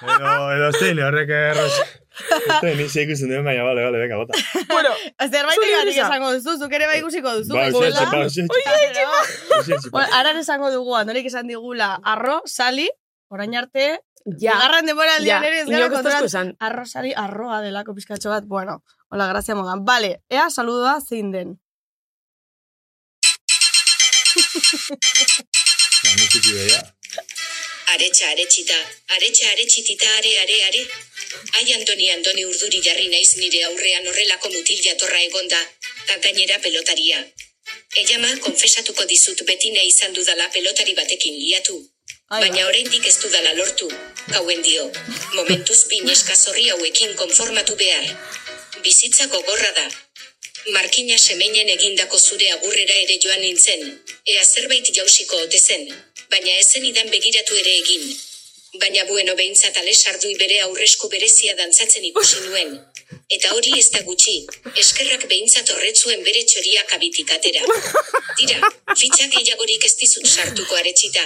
E: edo, edo zein, horrek erros. Este, ni ze ikusten duen, baina, bale, bale, venga, bota.
H: Bueno,
B: Zerbait egatik
H: brisa.
B: esango duzu, zuk ere bai ikusiko duzu.
E: Ba, ba, usietxe. Usietxe,
B: Bueno, ara esango dugu, andorik esan digula, arro, sali, orain arte,
H: ja,
B: bigarren denbora
H: ja,
B: aldian ere ez gara
H: esan.
B: arro, sali, arroa delako pizkatxo bat, bueno, hola, grazia modan. Vale, ea saludoa zein den.
E: Ba, musiki beha.
L: Aretxa aretxita, aretxa aretxitita are are are. Ai Antoni Antoni urduri jarri naiz nire aurrean horrelako mutil jatorra egonda, ta gainera pelotaria. Eiama, konfesatuko dizut beti nahi izan dudala pelotari batekin liatu. Baina oraindik ez dudala lortu, gauen dio. Momentuz bi neska zorri hauekin konformatu behar. Bizitza gogorra da. Markina semeinen egindako zure agurrera ere joan nintzen. Ea zerbait jausiko ote zen. Baina ezen idan begiratu ere egin. Baina bueno behintzat ale sardui bere aurresku berezia dantzatzen ikusi nuen. Eta hori ez da gutxi, eskerrak behintzat horretzuen bere txoriak abitik atera. Tira, fitxak gehiagorik ez dizut sartuko aretxita.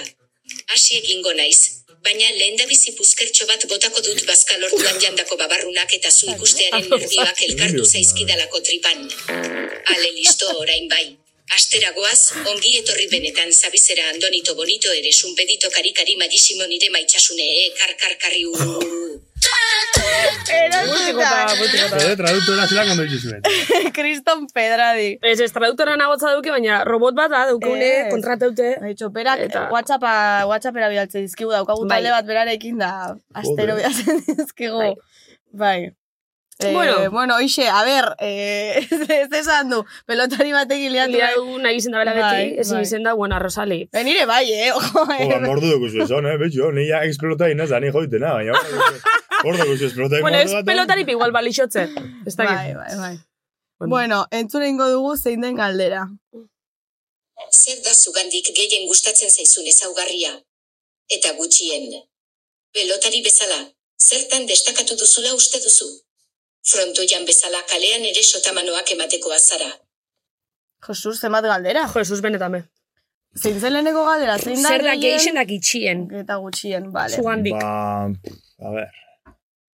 L: Hasi egingo naiz, baina lehen da bizi puzkertxo bat botako dut bazkalortuan jandako babarrunak eta zu ikustearen nervioak elkartu zaizkidalako tripan. Ale listo orain bai. Astera goaz, ongi etorri benetan zabizera andonito bonito ere sunpedito karikari magisimo nire maitxasune e kar kar karri u.
E: Jode, traductora zelan ondo zuen.
B: Kriston pedradi.
H: Ez, ez, traduktora nagotza duke, baina robot bat da, daukune,
B: Ez.
H: kontrataute.
B: Baitxo, berak
H: Eta-
B: WhatsAppa, WhatsAppera bidaltzen dizkigu, daukagu
H: Bai.
B: talde bat berarekin da, astero bidaltzen dizkigu. Bai. Eh,
H: Bueno.
B: bueno, ixe, a ber, eh, ez, ez esan du, pelotari batekin liatu.
H: Lia dugu nahi izen da bela beti,
B: Bai,
H: ez
B: bai.
H: izen da, buena, Rosali.
B: Benire bai, eh, ojo,
E: Jo, ba, mordu dugu zu esan, eh, betxo, ni ja explota inaz, da ni joitena, baina hor dugu zu explota
H: Bueno, ez pelotari igual balixotze. Ez da
B: bai, bai, bai. Bueno, entzune ingo dugu zein den galdera.
L: Zer da zugandik gehien gustatzen zaizun ezaugarria. Eta gutxien. Pelotari bezala, zertan destakatu duzula uste duzu. Frontoian bezala kalean ere sotamanoak emateko azara.
B: Jesus, zenbat galdera.
H: Jesus, benetame.
B: Zein zen leheneko galdera, zein da
H: Zer da
B: gehien-
H: gehixenak itxien.
B: Eta gutxien, vale.
H: Zugandik.
E: Ba, a ver.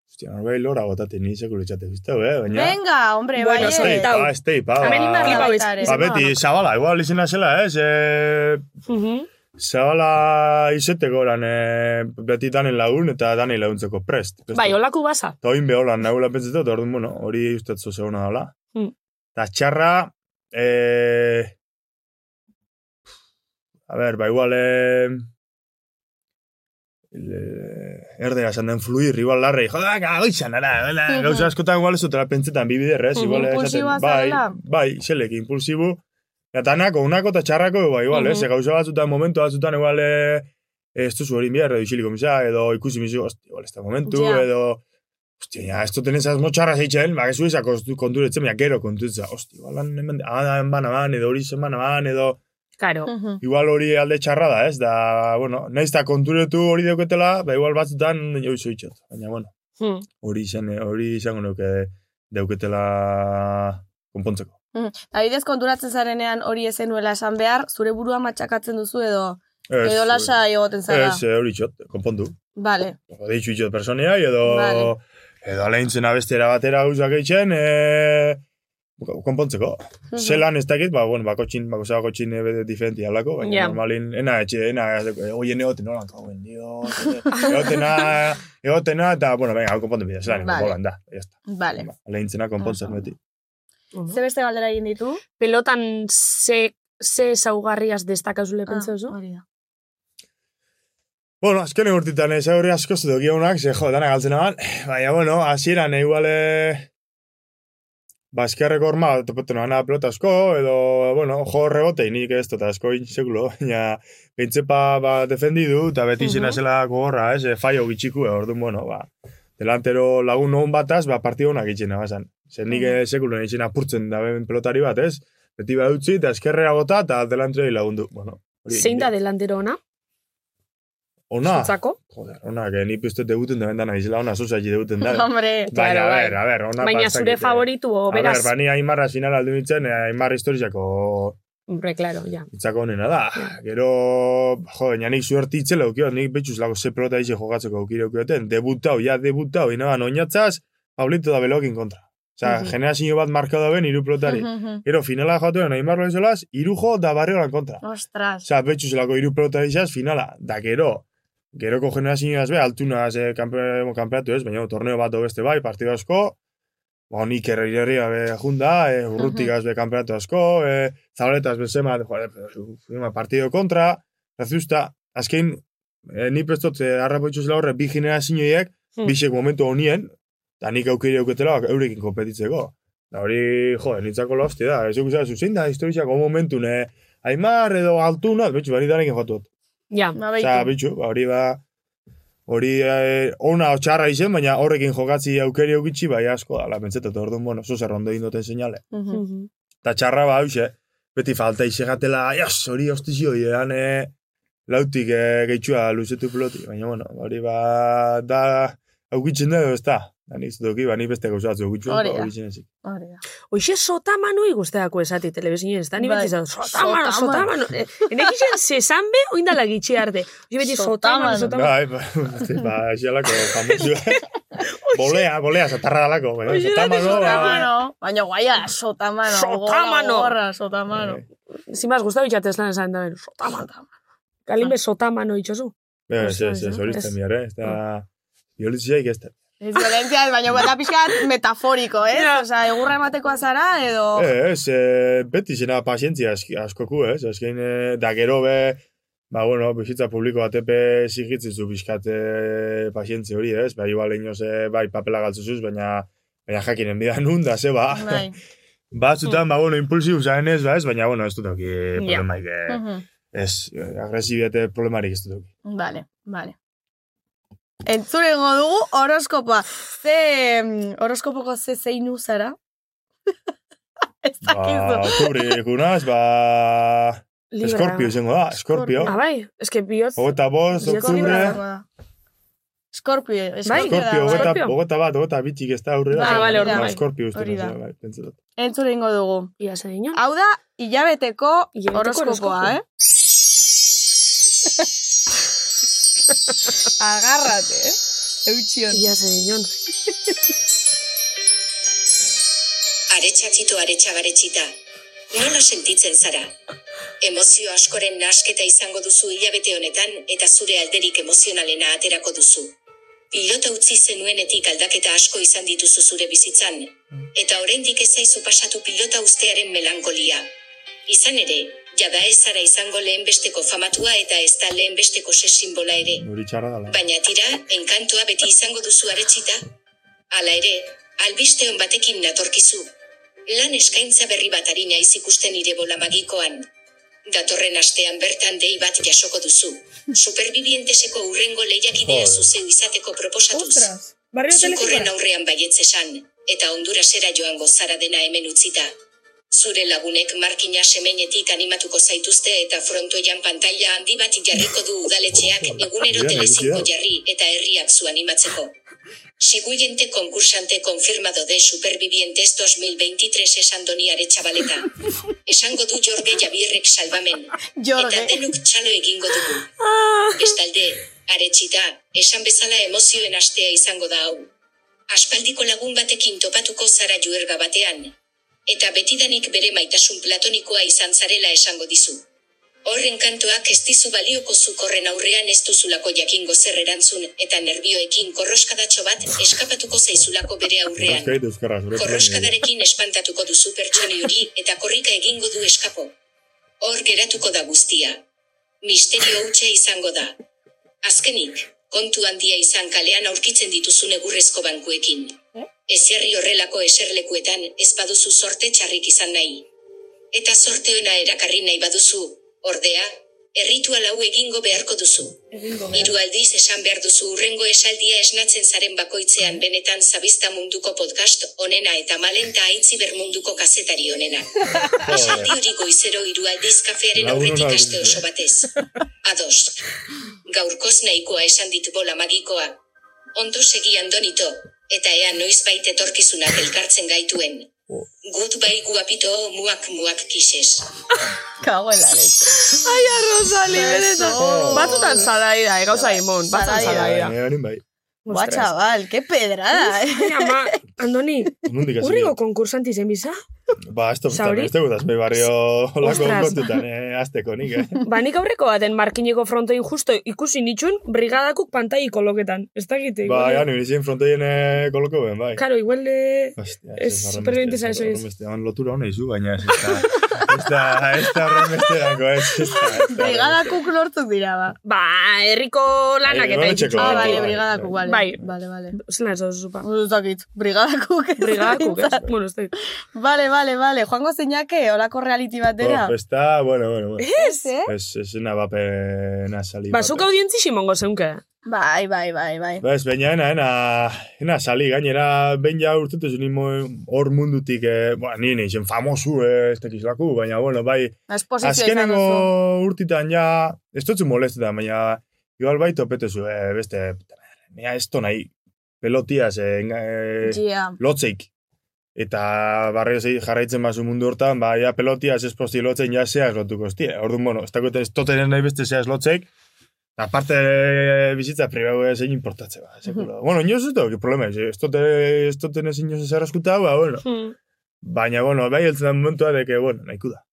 E: Hostia, norbait lora botaten ni sekulo txate bizteu, eh? Baina...
B: Venga, hombre,
H: Bueno,
B: bai.
E: Stei,
B: eh.
E: pa, stei, pa.
H: Hemen
E: ba-
H: inbar flipau ez.
B: Baita ere.
H: ez
E: Ba, beti, zabala, igual izena zela? Eh,
H: Mhm.
E: Zabala izeteko oran, eh, beti danen lagun eta danei laguntzeko prest. prest.
H: Bai, olaku basa.
E: Eta oin beholan nagula pentsetu, eta orduan, bueno, hori ustet zo segona dala.
H: Hmm.
E: Eta txarra, eh, a ber, ba, igual, eh, le- erdera esan den fluir, igual larrei, joda, gagoitzan, ara, gauza askotan igual ez dutela pentsetan bi bider, ez?
H: Mhm,
E: Igual, esaten, bai, bai, xelek, impulsibu, eta nako, unako eta txarrako, ba, igual, ez?
H: Mhm.
E: Gauza batzutan, momentu batzutan, igual, eh, ez duzu hori behar, edo isiliko misa, edo ikusi mizu, hosti, igual, ez da momentu,
B: Ja.
E: edo, Hostia, ja, esto tenez asmo txarra zeitzen, ba, gezu ezak konturetzen, baina gero konturetza. Hostia, igual, hemen, han ban aban, edo hori zen ban aban, edo...
H: Karo.
B: Mhm.
E: Igual hori alde txarra da, ez? Da, bueno, naiz da konturetu hori dauketela, ba, igual batzutan jo izo itxot. Baina, bueno,
H: Hmm.
E: hori izan, hori izango nuke dauketela konpontzeko.
B: Adibidez konturatzen zarenean hori ezenuela esan behar, zure burua matxakatzen duzu edo
E: Ez,
B: edo lasa egoten zara.
E: Ez, eh, hori itxot, konpondu.
B: Vale.
E: Deitxu itxot personia, edo...
B: Vale.
E: Edo aleintzen abestera batera gauzak eitzen, e, konpontzeko.
B: Mhm.
E: Zelan ez dakit, ba, bueno, bako txin, bako zebako txin ebe diferenti alako, baina
H: Ja.
E: normalin, ena etxe, ena, oien egoten nolan, kauen, dio, egotena, egotena, eta, bueno, venga, konpontu bidea, zelan,
B: Vale.
E: da, ya está.
B: Vale.
E: Aleintzena konpontzen beti.
B: Ze beste galdera egin ditu?
H: Pelotan ze, ze saugarriaz destakazule pentsa oso?
B: hori da.
E: Bueno, azken urtitan ez aurre asko zedo gionak, ze jo, dana galtzen aban, baina, bueno, hasieran eh, igual, eh, Baskerreko horma, topetu noana pelota asko, edo, bueno, jo rebotei nik ez dut asko insekulo, baina pentsepa ba, defendidu, eta beti izena zela gogorra, ez, e, faio gitxiku, e, orduan, bueno, ba, delantero lagun hon bataz, ba, partio honak itxena, bazan. Zer nik mm sekulo nahi izena apurtzen da ben pelotari bat, ez? Beti ba utzi, eta eskerrera gota, eta delantero lagundu. Bueno, hori-
H: Zein da delantero ona?
E: Ona,
H: Zutzako?
E: joder, ona, que nik uste debuten da bendana izela, ona zozaiti debuten da.
B: Hombre,
E: Baina,
H: claro,
E: a
H: bai.
E: ver, a ver, ona
H: Baina zure favoritu, o
E: A ber,
H: beraz.
E: bani Aimarra final aldu nintzen, eh, Aimar historizako
H: Hombre, claro, ja.
E: itzako honena da. Gero, jo, baina nik suerti itzela eukio, nik betxuz lago ze pelota ize jogatzeko aukire eukioten. Debutau, ja debutau, inaban oinatzaz, Pablito da belokin kontra. Osea,
B: Mhm.
E: generazio bat markau da ben, iru pelotari. Gero, finala joatuen, Aimar Loizolaz, iru jo da barriolan kontra.
B: Ostras.
E: Osea, betxuz lako iru pelota izaz, finala. Da, gero, geroko generazioaz be, altunaz eh, kampe, kampeatu ez, baina torneo bat beste bai, partido asko, ba, nik erri be junda, e, urrutikaz be kampeatu asko, e, zabaletas bezema, joder, pero, partido kontra, razusta, azken, e, ni prestot, e, harrapoitzu zela horre, bi generazioiek,
H: Hmm.
E: bisek momentu honien, eta nik aukeri auketela eurekin kompetitzeko. Da hori, jo, nitzako lo hostia da, ez ikusia, zuzein da historizako momentun, e, Aimar edo altuna, betxu, bani danekin jotuot.
H: Ja.
B: Ba,
E: Osa, bitxu, ba, hori ba, hori eh, ona o txarra izen, baina horrekin jokatzi aukeri eukitzi, bai asko, ala, pentsetat, orduan, bueno, zo zer ondo indoten seinale. Eta txarra ba, hause, beti falta izegatela, jas, hori hostizio, ean, e, lautik e, gehitxua luzetu peloti, baina, bueno, hori ba, da, aukitzen da, ez da. Da, nik zutoki, ba, nik beste gauzatzu aukitzen,
H: Hori
E: ba,
H: da.
E: aukitzen ezik.
B: Hori da.
H: Hoxe sotamano igusteako esati telebizinen, ez da ni
B: Bai.
H: beti izan, sotamano,
B: Sotamano.
H: sotamano. Eh, Enek izan sesanbe, oindala gitxe arte. Hoxe beti sotamano, sotamano.
E: Bai, ba, este, ba, xalako, famosu. bolea, bolea, satarra dalako, baina, sotamano, ba.
B: Baina guaia, sotamano.
H: Sotamano.
B: Gorra, sotamano.
H: Si más gustado itxatez lan esan da, sotamano. Galimbe sotamano itxosu.
E: Ba, ez, ez, ez, hori
H: Ez.
E: izan bihar, eh, ez da, ez da.
B: Ez violentzia, baina gueta pixkat metaforiko, ez? Osa, egurra ematekoa zara, edo...
E: Ez, e, beti zena pazientzia askoku, ez? Azkein, e, da gero be, ba, bueno, bizitza publiko batepe zigitzen zu bizkat e, pazientzia hori, ez? Ba, igual inoz, e, bai, papela galtzuzuz, baina, baina jakinen bida nun, da, ze, ba.
B: Bai.
E: Batzutan, ba, bueno, impulsiu zaren ez, ba, ez? Baina, bueno, ez dut auki
B: Ja.
E: problemaik, e,
B: Mhm.
E: ez, e, agresibiete problemarik ez dut auki.
B: Vale, vale. Entzurengo dugu horoskopoa. Ze, horoskopoko ze zeinu zara? ez
E: Ba,
B: dakizu.
E: oktubre ikunaz, ba...
H: Libra.
E: Eskorpio izango da, eskorpio.
H: Ah, bai, eske bihotz...
E: Hogeta bost,
H: Bihotz
E: oktubre...
H: libra.
B: Scorpio,
H: Bai.
B: Da, bai.
E: hogeta bat, hogeta bitxik ez da aurrera.
B: Ah, vale,
E: Ba,
B: bai.
E: Scorpio uste
B: Hori da.
E: bai, pentsatzen.
B: Entzurengo dugu.
H: Ia ze inon.
B: Hau da, hilabeteko horoskopoa,
H: horoskopo.
B: eh? Agárrate, eh? Eutxion.
H: Ia ze inon.
L: Aretxatxito aretxagaretxita. Nola sentitzen zara? Emozio askoren nasketa izango duzu hilabete honetan eta zure alderik emozionalena aterako duzu. Pilota utzi zenuenetik aldaketa asko izan dituzu zure bizitzan, eta oraindik ez zaizu pasatu pilota ustearen melankolia. Izan ere, jada ez zara izango lehenbesteko famatua eta ez da lehenbesteko se simbola ere. Baina tira, enkantoa beti izango duzu aretxita. Hala ere, albiste on batekin natorkizu. Lan eskaintza berri bat ari naiz ikusten nire bola magikoan. Datorren astean bertan dei bat jasoko duzu. Superbibienteseko urrengo lehiakidea zuzeu izateko proposatuz.
H: Barrio
L: Zuk horren
H: telefona.
L: aurrean baietz esan, eta Hondurasera joango zara dena hemen utzita. Zure lagunek markina semenetik animatuko zaituzte eta frontoian pantaila handi bat jarriko du udaletxeak egunero telezinko jarri eta herriak zu animatzeko. Siguiente concursante confirmado de Supervivientes 2023 esan doniare txabaleta. Esango du Jorge Jabierrek salbamen.
B: Jorge.
L: Eta denuk txalo egingo dugu. Bestalde, aretxita, esan bezala emozioen astea izango da hau. Aspaldiko lagun batekin topatuko zara juerga batean. Eta betidanik bere maitasun platonikoa izan zarela esango dizu. Horren kantoak ez dizu balioko zuk horren aurrean ez duzulako jakingo zer erantzun eta nervioekin korroskadatxo bat eskapatuko zaizulako bere aurrean. Korroskadarekin espantatuko duzu pertsoni hori eta korrika egingo du eskapo. Hor geratuko da guztia. Misterio hutsa izango da. Azkenik, kontu handia izan kalean aurkitzen dituzun egurrezko bankuekin. Ezerri horrelako eserlekuetan ez baduzu sorte txarrik izan nahi. Eta sorte ona erakarri nahi baduzu, ordea, erritual hau egingo beharko duzu. Hiru aldiz esan behar duzu urrengo esaldia esnatzen zaren bakoitzean benetan zabizta munduko podcast onena eta malenta aitziber munduko kazetari onena. Esaldi hori goizero hiru aldiz kafearen aurretik aste oso batez. Ados. Gaurkoz nahikoa esan dit bola magikoa. Ondo segi andonito, eta ea noizbait etorkizunak elkartzen gaituen. Goodbye guapito muak muak kises.
B: Kago en la leche.
H: Ai, arrozali, benetan.
B: Eso.
H: Batutan zadai da, eh, imon. Batutan
B: Zaraia.
H: zadai da.
E: Bai, bai.
B: Chaval, qué pedrada, eh.
H: Ai, ama, Andoni,
E: Nundik hasi
H: urrigo
E: dira.
H: konkursanti zen biza?
E: Ba, ez dut, ez dut, azme barrio lako
H: Ostras.
E: kontutan, eh, azteko nik, eh.
H: Ba, nik aurreko baten markineko frontoin justo ikusi nitxun brigadakuk pantai koloketan. Ez dakite.
E: Ba, ja, nire izin frontoien eh, koloko ben, bai.
H: Karo, igual de...
E: Hostia,
H: Ez superbientesa eso es.
E: horrenbeste, han lotura hona izu, baina ez ez da, ez da, ez da horrenbeste dako, ez, ez da, ez da.
B: Brigada kuk lortzuk dira, ba.
H: Ba, herriko lanak
E: Bai,
H: eta itxutxu.
B: Ah,
E: bai,
B: vale,
E: bai,
B: brigada kuk, vale.
H: Bai.
B: Vale, vale.
H: Zelan ez da zupa.
B: Ez dakit, brigada kuk. ez
H: Brigadakuk, ez? Bueno, ez dakit.
B: Vale, vale. Vale, vale. Joango zeinake, olako reality batera.
E: Oh, está, bueno, bueno, bueno.
B: Ez, eh?
E: Es, es una bapena sali.
H: Ba, zuk audientzi simongo zeunke.
B: Bai, bai, bai, bai.
E: Ba, ez, baina ena, ena, ena sali, gainera, ben ja urtetu zuen nimo hor mundutik, eh, ba, ni neixen famosu, eh, ez tekizlaku, baina, bueno, bai, azkenengo urtitan ja, ez dutzu molestetan, baina, igual bai topetezu, eh, beste, mea, ez to nahi, pelotiaz, eh, enga- eh, lotzeik. Eta barrio zei jarraitzen bazu mundu hortan, ba, ja pelotiaz ez posti lotzen ja zeaz lotuko estie. Orduan, bueno, ez dagoetan ez totenen nahi beste zeaz lotzeik, eta aparte bizitza pribau zein importatze, ba, sekulo. bueno, inoz ez dut, problema, ez tote, ez toten ezin inoz ez ba, bueno.
H: Hmm.
E: Baina, bueno, bai heltzen da momentua, de que, bueno, nahiko da.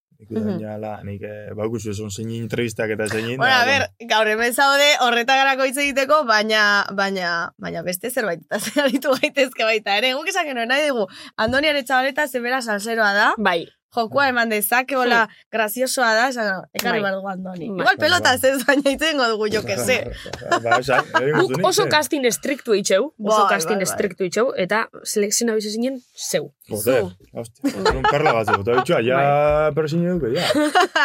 E: Ja, la, nik, eh, baukuzu eson zein entrevistak eta zein.
B: Bueno, a ver, gaur hemen zaude horretagarako hitz egiteko, baina, baina, baina beste zerbait eta zer aritu gaitezke baita ere. Guk esan genuen nahi dugu, Andoniaren txabaleta zebera salseroa da.
H: Bai.
B: Jokua eman dezake, hola, graziosoa da, esan, ekarri
H: Bai.
B: behar dugu Andoni.
H: Bai.
B: Igual pelotaz ez, baina itzengo dugu, jo que se.
E: ba, esan,
H: Guk oso casting estriktu itxeu, oso
B: Bai,
H: casting
B: bai, bai.
H: estriktu itxeu, eta selekzioa bizu zinen zeu.
E: Joder, hostia, un perla bat zego, eta bitxua, ja,
H: Bai.
E: pero sin eduko, ja.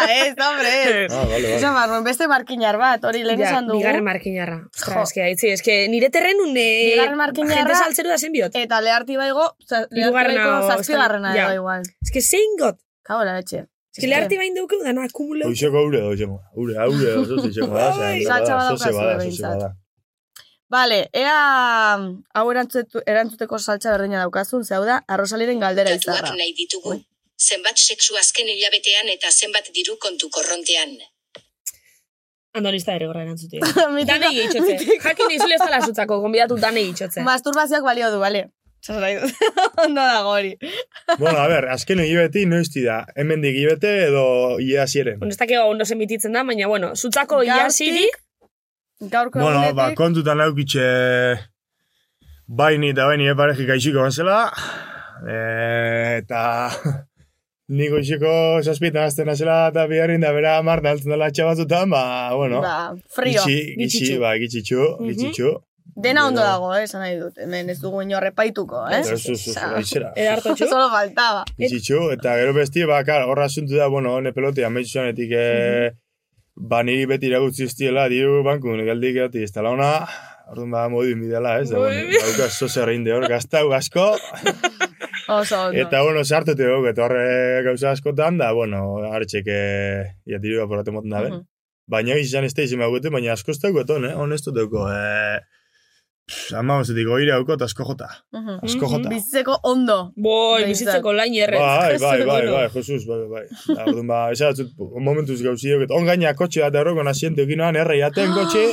B: ez, hombre, ez.
E: Ah, vale,
B: Esan
E: vale.
B: barruen, beste markinar bat, hori lehen esan dugu.
H: bigarren markinarra.
B: Jo.
H: eske, aitzi, eske nire terrenun eh,
B: Bigarren markinarra-
H: jente saltzeru da zen biot.
B: Eta leharti baigo, leharti
H: o-
B: zazpigarrena
H: ja.
B: edo igual.
H: Eske zein got.
B: Kago la etxe.
H: Eske leharti bain duke dana akumuleu.
E: Hoxeko ure da, hoxeko. Ure, haure, oso zizeko da,
H: Bai.
B: Saltza
E: bada, zoze
B: behintzat.
E: bada.
B: Vale, ea hau erantzutu, erantzuteko saltza berdina daukazun, zeu da, arrosaliren galdera izarra.
L: Datuak nahi ditugu. Zenbat sexu azken hilabetean eta zenbat diru kontu korrontean.
H: Andonista ere gorra erantzuti.
B: Mitiko-
H: Danei itxotze. Jakin izule ez dala zutzako, gonbidatu danei itxotze.
B: Masturbazioak balio du, bale? Ondo dago hori.
E: Bueno, a ver, azken hilabeti noizti da. Hemendik hilabete edo ia ziren.
H: Bueno, ez dakio ondo zenbititzen da, baina, bueno, zutzako iasirik,
B: Gaurko
E: Bueno,
B: egunetik,
E: ba, kontutan laukitxe baini eta baini epareji gaixiko ganzela. E, eta niko isiko zazpietan azten nazela eta biharrin da bera marta altzen dela txabatzutan, ba, bueno.
B: ba, frio,
E: Gitxi, gitxi,
B: gitxitxu.
E: ba, gitxitxu, gitxitxu.
B: Dena ondo dago, eh, esan nahi dut. Hemen ez dugu inor repaituko, eh?
E: Ez, ez, ez,
H: edartotxu.
B: Solo faltaba.
E: Gitxitxu, eta gero besti, ba, kar, horra asuntu da, bueno, hone pelotea, amaitu zanetik, eh, ba, niri beti iragutzi iztiela, diru banku, negaldik gati, ez tala ona, orduan ba, modu inbidela, ez, da, bueno, dauka zoze reinde hor, gaztau asko,
B: Oso ondo.
E: eta, bueno, sartute dugu, eta horre gauza askotan, da, bueno, hartxek, ja, diru aporate moten da, ben.
B: Mhm.
E: Baina izan ez da izan baina asko ez eton, eh, honestu dugu, eh, ama ozetik, oire hauko eta asko jota, asko jota.
B: Bizitzeko ondo.
H: boi, bizitzeko lain errez.
E: Bai, bai, bai, bai, Jesus, bai, bai. Orduan, ba, esatzut, momentuz gauziok, eta on gaina kotxe bat erroko naziente okinoan, erra jaten kotxe,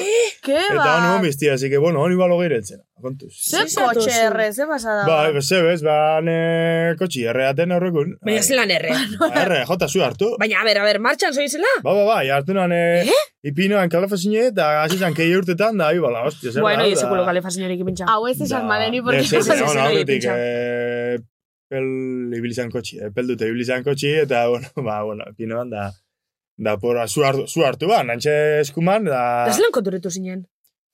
B: Ke
E: eta honi biztia, así que, bueno, honi balo geiretzen, kontuz.
B: Ze
H: Ze
B: kotxe erre, ze pasada?
E: Bai, beze bez, ba, ne kotxe erre jaten aurrekun.
H: Baina zelan erre.
E: Erre, jota zu hartu.
H: Baina, a ber, a ber, martxan zoizela?
E: Ba, ba, ba, hartu nan, eh? ipinoan kalafazine, eta hasi zan kei urtetan, da, ibala, hostia, zer
H: Bueno,
E: da,
H: y
E: da.
H: sekulo kalefa señorik ipintxa.
B: Hau ez esan maleni, porque...
E: Ez, ez,
H: ez, ez,
E: bueno,
H: ez,
E: aurretik,
H: pintxa.
E: eh, pel ibilizan kotxi, eh, pel dute ibilizan kotxi, eta, bueno, ba, bueno, pinoan, da, da, por, zu hartu, zu hartu ba, nantxe eskuman, da,
H: Da zelan konturitu zinen?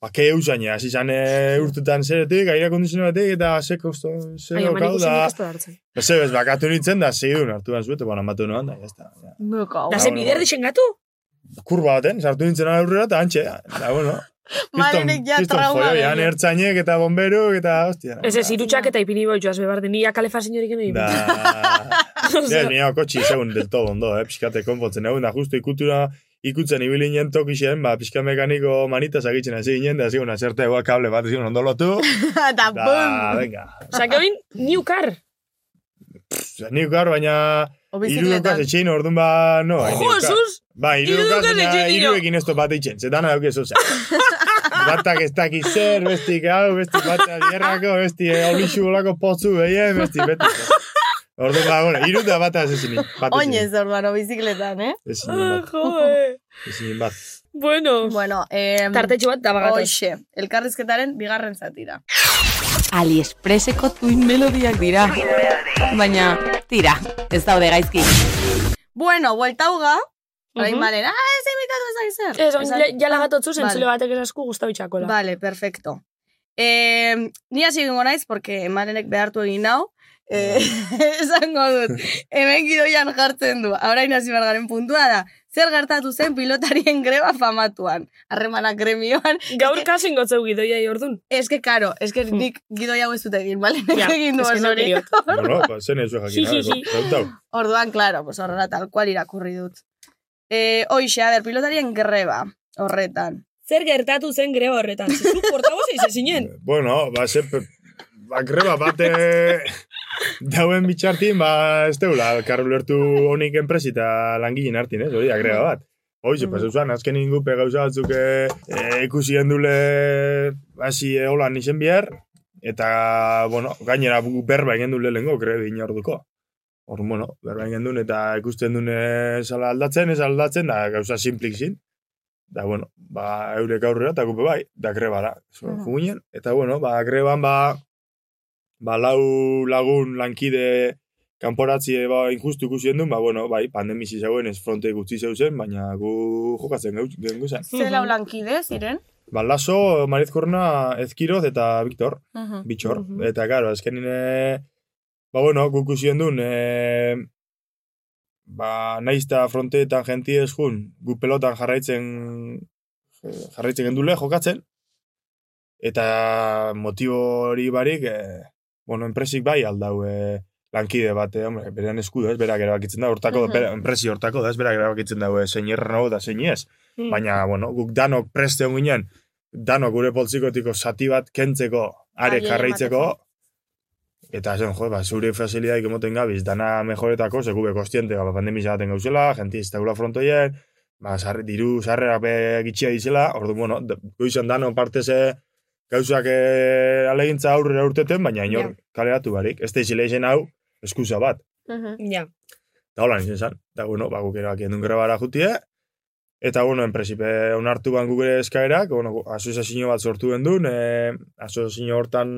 E: Ba, ke eusaine, hasi zan e, urtetan zeretik, aire kondizioa batek, eta ze kosto, ze
H: amanik
E: da,
H: ez da
E: ba, ze bez, bakatu nintzen, da, segidun hartu ban zuete, bueno, amatu noan, da, jazta. Ja.
B: Nuko,
H: Da ze
E: bueno,
H: bider dixen gatu?
E: Kurba baten, sartu nintzen aurrera, eta antxe, da, bueno,
B: Malenek ja trauma gehiago.
E: ertzainek eta bomberuk, eta, hostia.
H: Ez ez, irutxak eta ipini boi joaz bebarte, ni akalefa señorik eno
E: Da,
H: ipintxa.
E: ja, nio kotxi segun del todo ondo, eh, pixkate konpontzen egun, da, justu ikutura, ikutzen ibili nien tokixen, ba, pixka mekaniko manita zagitzen hasi ginen, da, zigun, azerte egua kable bat, zigun, ondo lotu,
B: Eta
E: da,
B: bum!
E: venga.
H: Osa, oin, new car.
E: Osa, Nik gar, baina, irudukaz
B: bizikletan.
E: etxein, orduan ba, no, hain
H: Jo,
E: irudukaz.
H: sus!
E: Ba, irudukaz,
H: etxein ino.
E: iruekin ez bat eitzen, zetan dauk ez, osea. Batak ez dakiz zer, bestik hau, bestik batak dierrako, besti olixu bolako potzu behien, besti beti. Orduan, ba, bueno, iru da bat ezin.
B: Oinez, orduan, bizikletan, eh?
E: Ezin
H: Ah,
E: bat,
H: joe.
E: ezin bat.
H: Bueno,
B: Bueno, eh,
H: tartetxo bat da bagatoz.
B: Hoxe, elkarrizketaren bigarren zatira.
I: AliExpresseko tuin melodiak dira. Baina, tira, ez daude gaizki.
B: Bueno, buelta uga, orain
H: Mhm.
B: malen, ah, ez imitatu ez aizer.
H: Ez, oin, ja- lagatotzu
B: Vale.
H: zentzule batek esasku guztau itxakola.
B: Vale, perfecto. Eh, ni hasi egingo naiz, porque emarenek behartu egin nau, Eh, esango dut, hemen gidoian jartzen du, orain hasi garen puntua da, zer gertatu zen pilotarien greba famatuan, harremanak gremioan.
H: Gaur kasin gotzeu gidoia ordun.
B: Ez que, karo, ez que nik gidoia hau ez dut egin, bale?
H: Ja,
B: egin du
H: es que no
B: hori.
E: Bueno, ba, zen ez jakin.
B: Orduan, claro, pues horrela tal cual irakurri dut. Eh, hoxe, a ber, pilotarien greba, horretan.
H: Zer gertatu zen greba horretan? Zizu portaboz eize zinen.
E: Bueno, ba, ze, ba, greba bate dauen bitxartin, ba, ez deula, karru lertu honik enpresi eta langileen hartin, ez? Hori, da, greba bat. Hoize, pues, eusan, azken ingupe gauza batzuk eh, eh, ikusi gendule hasi eh, holan izen bihar, eta, bueno, gainera berba egin dule lehenko, grebi inorduko. Hor, bueno, berba egin duen, eta ikusten dune zala aldatzen, ez aldatzen, da gauza simplik zin. Da, bueno, ba, eurek aurrera, eta gupe bai, da grebara. So,
B: Mhm.
E: Juginen, eta, bueno, ba, greban, ba, ba, lau lagun lankide kanporatzie ba, injustu ikusi duen, ba, bueno, bai, pandemizi zauen ez fronte gutxi zeuzen, baina gu jokatzen gau, gengo zen.
B: Zela lankide, ziren?
E: Ba, Laso, Mariz Korona, Ezkiroz eta Victor,
B: Mhm.
E: bitxor. Eta, karo, azkenin, e, ba, bueno, guk ikusi duen, e, ba, naizta fronteetan jenti ez jun, gu pelotan jarraitzen jarraitzen gendule jokatzen, eta motibo hori barik, e, bueno, enpresik bai aldau e, lankide bat, eh, hombre, berean eskudo, ez, berak erabakitzen da, hortako,
B: Mhm.
E: bera, enpresi hortako da, ez, berak erabakitzen dago, e, zein errano da, zein ez.
H: Mm.
E: Baina, bueno, guk danok preste ginen, danok gure poltzikotiko zati bat kentzeko, are jarraitzeko, eta zen, jo, ba, zure facilitaik emoten gabiz, dana mejoretako, seku be kostiente, ba, pandemia baten gauzela, jenti ez daula frontoien, ba, sarre, diru sarrerak be gitxia dizela, ordu, bueno, goizan dano parteze gauzak e, alegintza aurrera urteten, baina inor
H: Ja.
E: kaleratu barik. Ez da hau, eskusa bat.
H: Ja.
E: Da hola nintzen zan. Da, bueno, ba, guk erabaki endun grebara jutie. Eta, bueno, en presipe onartu ban gure eskaerak, bueno, asoziazio bat sortu gendun, e, asoziazio hortan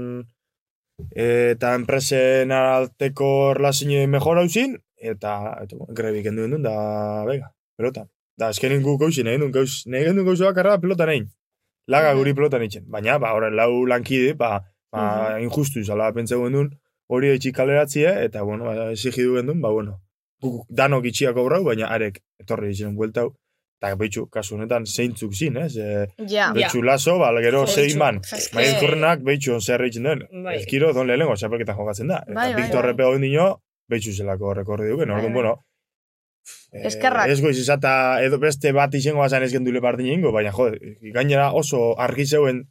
E: e, eta enpresen arteko relazio mejor hauzin, eta, eta grebi kendu gendun, da, bega, pelota. Da, eskenin guk hausin, egin duen, gauz, nahi gendun gauza bakarra pelota nahin. Laga guri pelota nintzen. Baina, ba, horren lau lankide, ba, ba injustu izala pentsa gendun, hori etxik kaleratzie, eta, bueno, ba, exigidu gendun, ba, bueno, guk danok itxiak obrau, baina arek etorri ditzen bueltau. Eta behitxu, kasu honetan, zeintzuk zin, ez? E,
B: Ja.
E: Behitxu laso, ba, gero zein man. Maiz kurrenak behitxu zer egiten duen.
H: Bai.
E: Ezkiro, don lehenengo, txapelketan jokatzen da. Eta
B: Bai, bai,
E: Victor
B: bai.
E: Hori dino, behitxu zelako rekorri duken.
B: Bai,
E: Orduan,
B: bai.
E: bueno, eh,
B: Eskerrak.
E: Ez goiz izata edo beste bat izango bazan ez gendule partin ingo, baina jo, gainera oso argi zeuen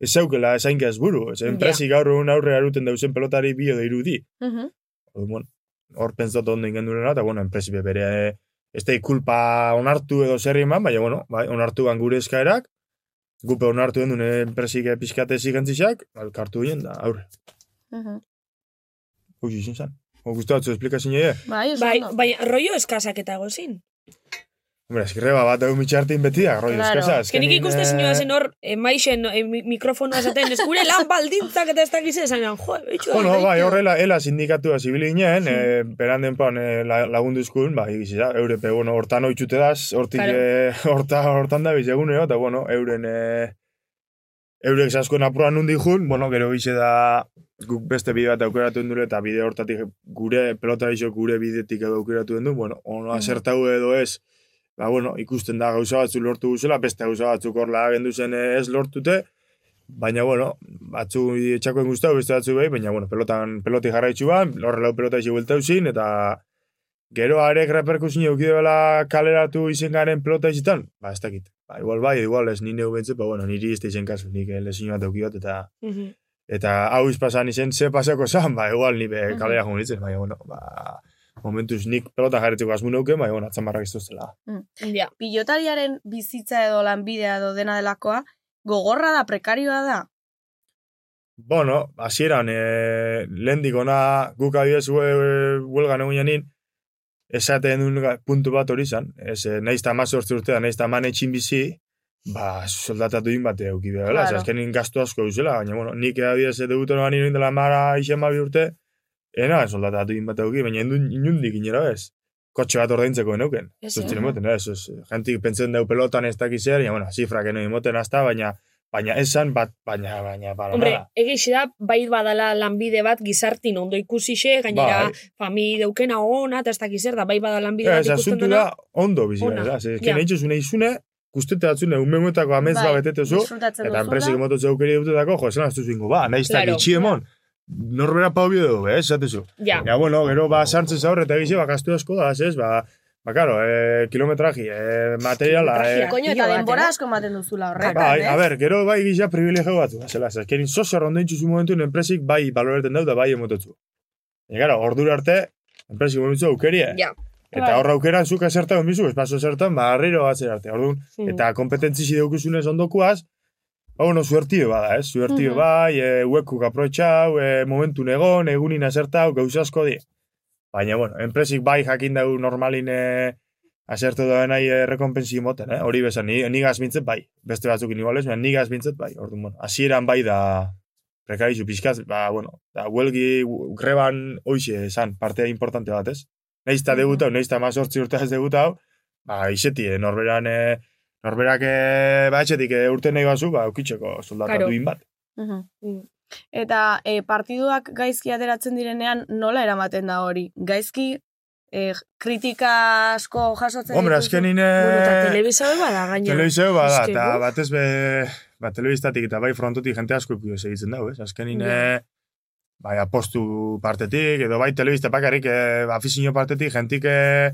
E: ez zeukela esainka ez buru. Ez enpresi gaur egun aurre aruten dauzen pelotari bio da irudi.
B: Mhm.
E: Orduan, bueno, hor pentsatu ondo ingendurena, eta bueno, enpresi be bere eh, ez da kulpa onartu edo zer eman, baina bueno, bai, onartu ban gure eskaerak, gupe onartu den dune enpresik pizkate zigentzizak, alkartu ginen, da, aurre.
B: Mhm.
E: Huxi izin zen. O gustatzu esplikazio nire?
B: Bai,
H: Bai, bai, rollo eskasak eta gozin.
E: Hombre, eskirreba bat egun mitxartin beti da, roi
B: Claro.
E: eskasa.
H: Ez que nik ikuste zinua zen hor, eh, maixen eh, mi- mikrofonoa esaten, ez gure lan baldintzak eta ez dakiz esan, jo, betxu.
E: Bueno, bai, horrela, ela sindikatua zibili ginen, eh, beran denpan eh, la- lagundu izkun, ba, egiz da, eurepe, bueno, hortan oitxute daz, hortik,
H: Claro.
E: eh, horta, hortan da bizegunero, eta, bueno, euren, eh, eurek zaskoen apuran nundi jun, bueno, gero gize da, guk beste bide bat aukeratu dure, eta bide hortatik gure, pelota iso gure bidetik edo aukeratu du, bueno, ono
B: Mhm.
E: asertau edo ez, ba, bueno, ikusten da gauza batzu lortu guzela, beste gauza batzuk horla gendu zen ez lortute, Baina, bueno, batzu etxakoen guztau, beste batzu behi, baina, bueno, pelotan, peloti jarraitzu ban, horre lau pelota izi buelta zin, eta gero arek reperkusin eukide bela kaleratu izen garen pelota izitan, ba, ez dakit. Ba, igual bai, igual ez nire bentze, ba, bueno, niri da izen kasu, nik lezin bat eukiot, eta eta hau izpasan izen ze pasako zan, ba, igual nire kalera joan nintzen, baina, bueno, ba, momentuz nik pelota jarretzeko asmu neuken, baina, bueno, atzamarrak ez duzela.
H: Ja.
B: Pilotariaren bizitza edo lanbidea edo dena delakoa, gogorra da, prekarioa da.
E: Bueno, hasieran e, lehendik ona guk adibidez hue- huelgan egun janin, esaten duen puntu bat hori izan. Ez, e, nahiz eta urtea, nahiz eta bizi, ba, soldatatu din bat euki behar,
B: Claro.
E: claro. azkenin gastu asko duzela, baina, bueno, nik adibidez debuto noan iruin dela mara isen babi urte, ena soldatatu din bat euki, baina indun, inundik inera ez. Kotxe bat ordaintzeko eneuken.
H: Ez,
E: Zuzten
H: eh?
E: emoten, ez, ez. Jentik pentsen deu pelotan ez dakiz zer, baina, bueno, zifrak eno emoten hasta, baina, baina esan bat, baina, baina, para
H: Hombre, egixe da, bai badala lanbide bat gizartin ondo ikusixe, gainera
E: Bai.
H: fami deukena ona, eta ez zer da, bai badala lanbide
E: Ez,
H: bat ikusten
E: asuntu
H: dena.
E: da, ondo bizi
H: Ona,
E: gara, ez,
H: ja.
E: ja. guztete batzune, unmenguetako amez
B: Bai,
E: ba betetezu,
B: disfrutatzen
E: eta enpresik emototze aukeri dutetako, jo, esan astu zingo, ba, nahiz
H: Claro.
E: claro. itxi emon, norbera pau bio dugu, ez, esatezu.
H: Ja.
E: Ja, bueno, gero, ba, sartzen zaur, eta gize, ba, kastu asko da, ez, ba, ba, karo, eh, kilometraji, eh, materiala, eh,
B: Koño, eta denbora asko ematen duzula horretan,
E: Bai,
B: ez?
E: a ber, gero bai gisa privilegio batzu, zela, azkenin sosa rondo intzuzu momentu enpresik bai baloreten dau da bai emototzu. E, gara, ordura arte, enpresik momentu aukerie.
H: Ja.
E: Eta
H: Bai.
E: horra aukeran zuk esertan onbizu, espazo zertan, ba, arriro batzen arte. Orduan,
H: Mm.
E: eta kompetentzisi daukuzunez ondokuaz, ba, bueno, bada, ez? Suertio
H: Mhm.
E: bai, e, huekuk aprotxau, e, momentu negon, egunin asertau, gauza asko di. Baina, bueno, enpresik bai jakin dau normalin e, asertu da nahi e, rekompensi moten, eh? Hori bezan, ni, nigaz bintzet bai. Beste batzukin iguales, baina nigaz bintzet bai. Orduan, bueno, hasieran bai da prekarizu pixkaz, ba, bueno, da, huelgi, greban hoxe esan, parte importante bat, ez? Neiz eta debutau, neiz eta mazortzi urte ez debutau, ba, iseti, eh, norberan, eh, norberak, eh, ba, etxetik eh, urte nahi bazu, ba, eukitzeko soldata
B: Claro.
E: duin bat.
B: Mhm. Eta e, partiduak gaizki ateratzen direnean nola eramaten da hori? Gaizki e, kritika asko jasotzen
E: Hombre,
B: dituzu?
E: azkenin, eh,
H: Bueno, eta telebisa hori bada, gaina.
E: Telebizeo bada, eta batez be, ba, telebistatik eta bai frontotik jente asko ikuio segitzen dago, ez? Azkenin,
H: Ja.
E: Bai, apostu partetik, edo bai telebista bakarrik, eh, afizio partetik, jentik, eh,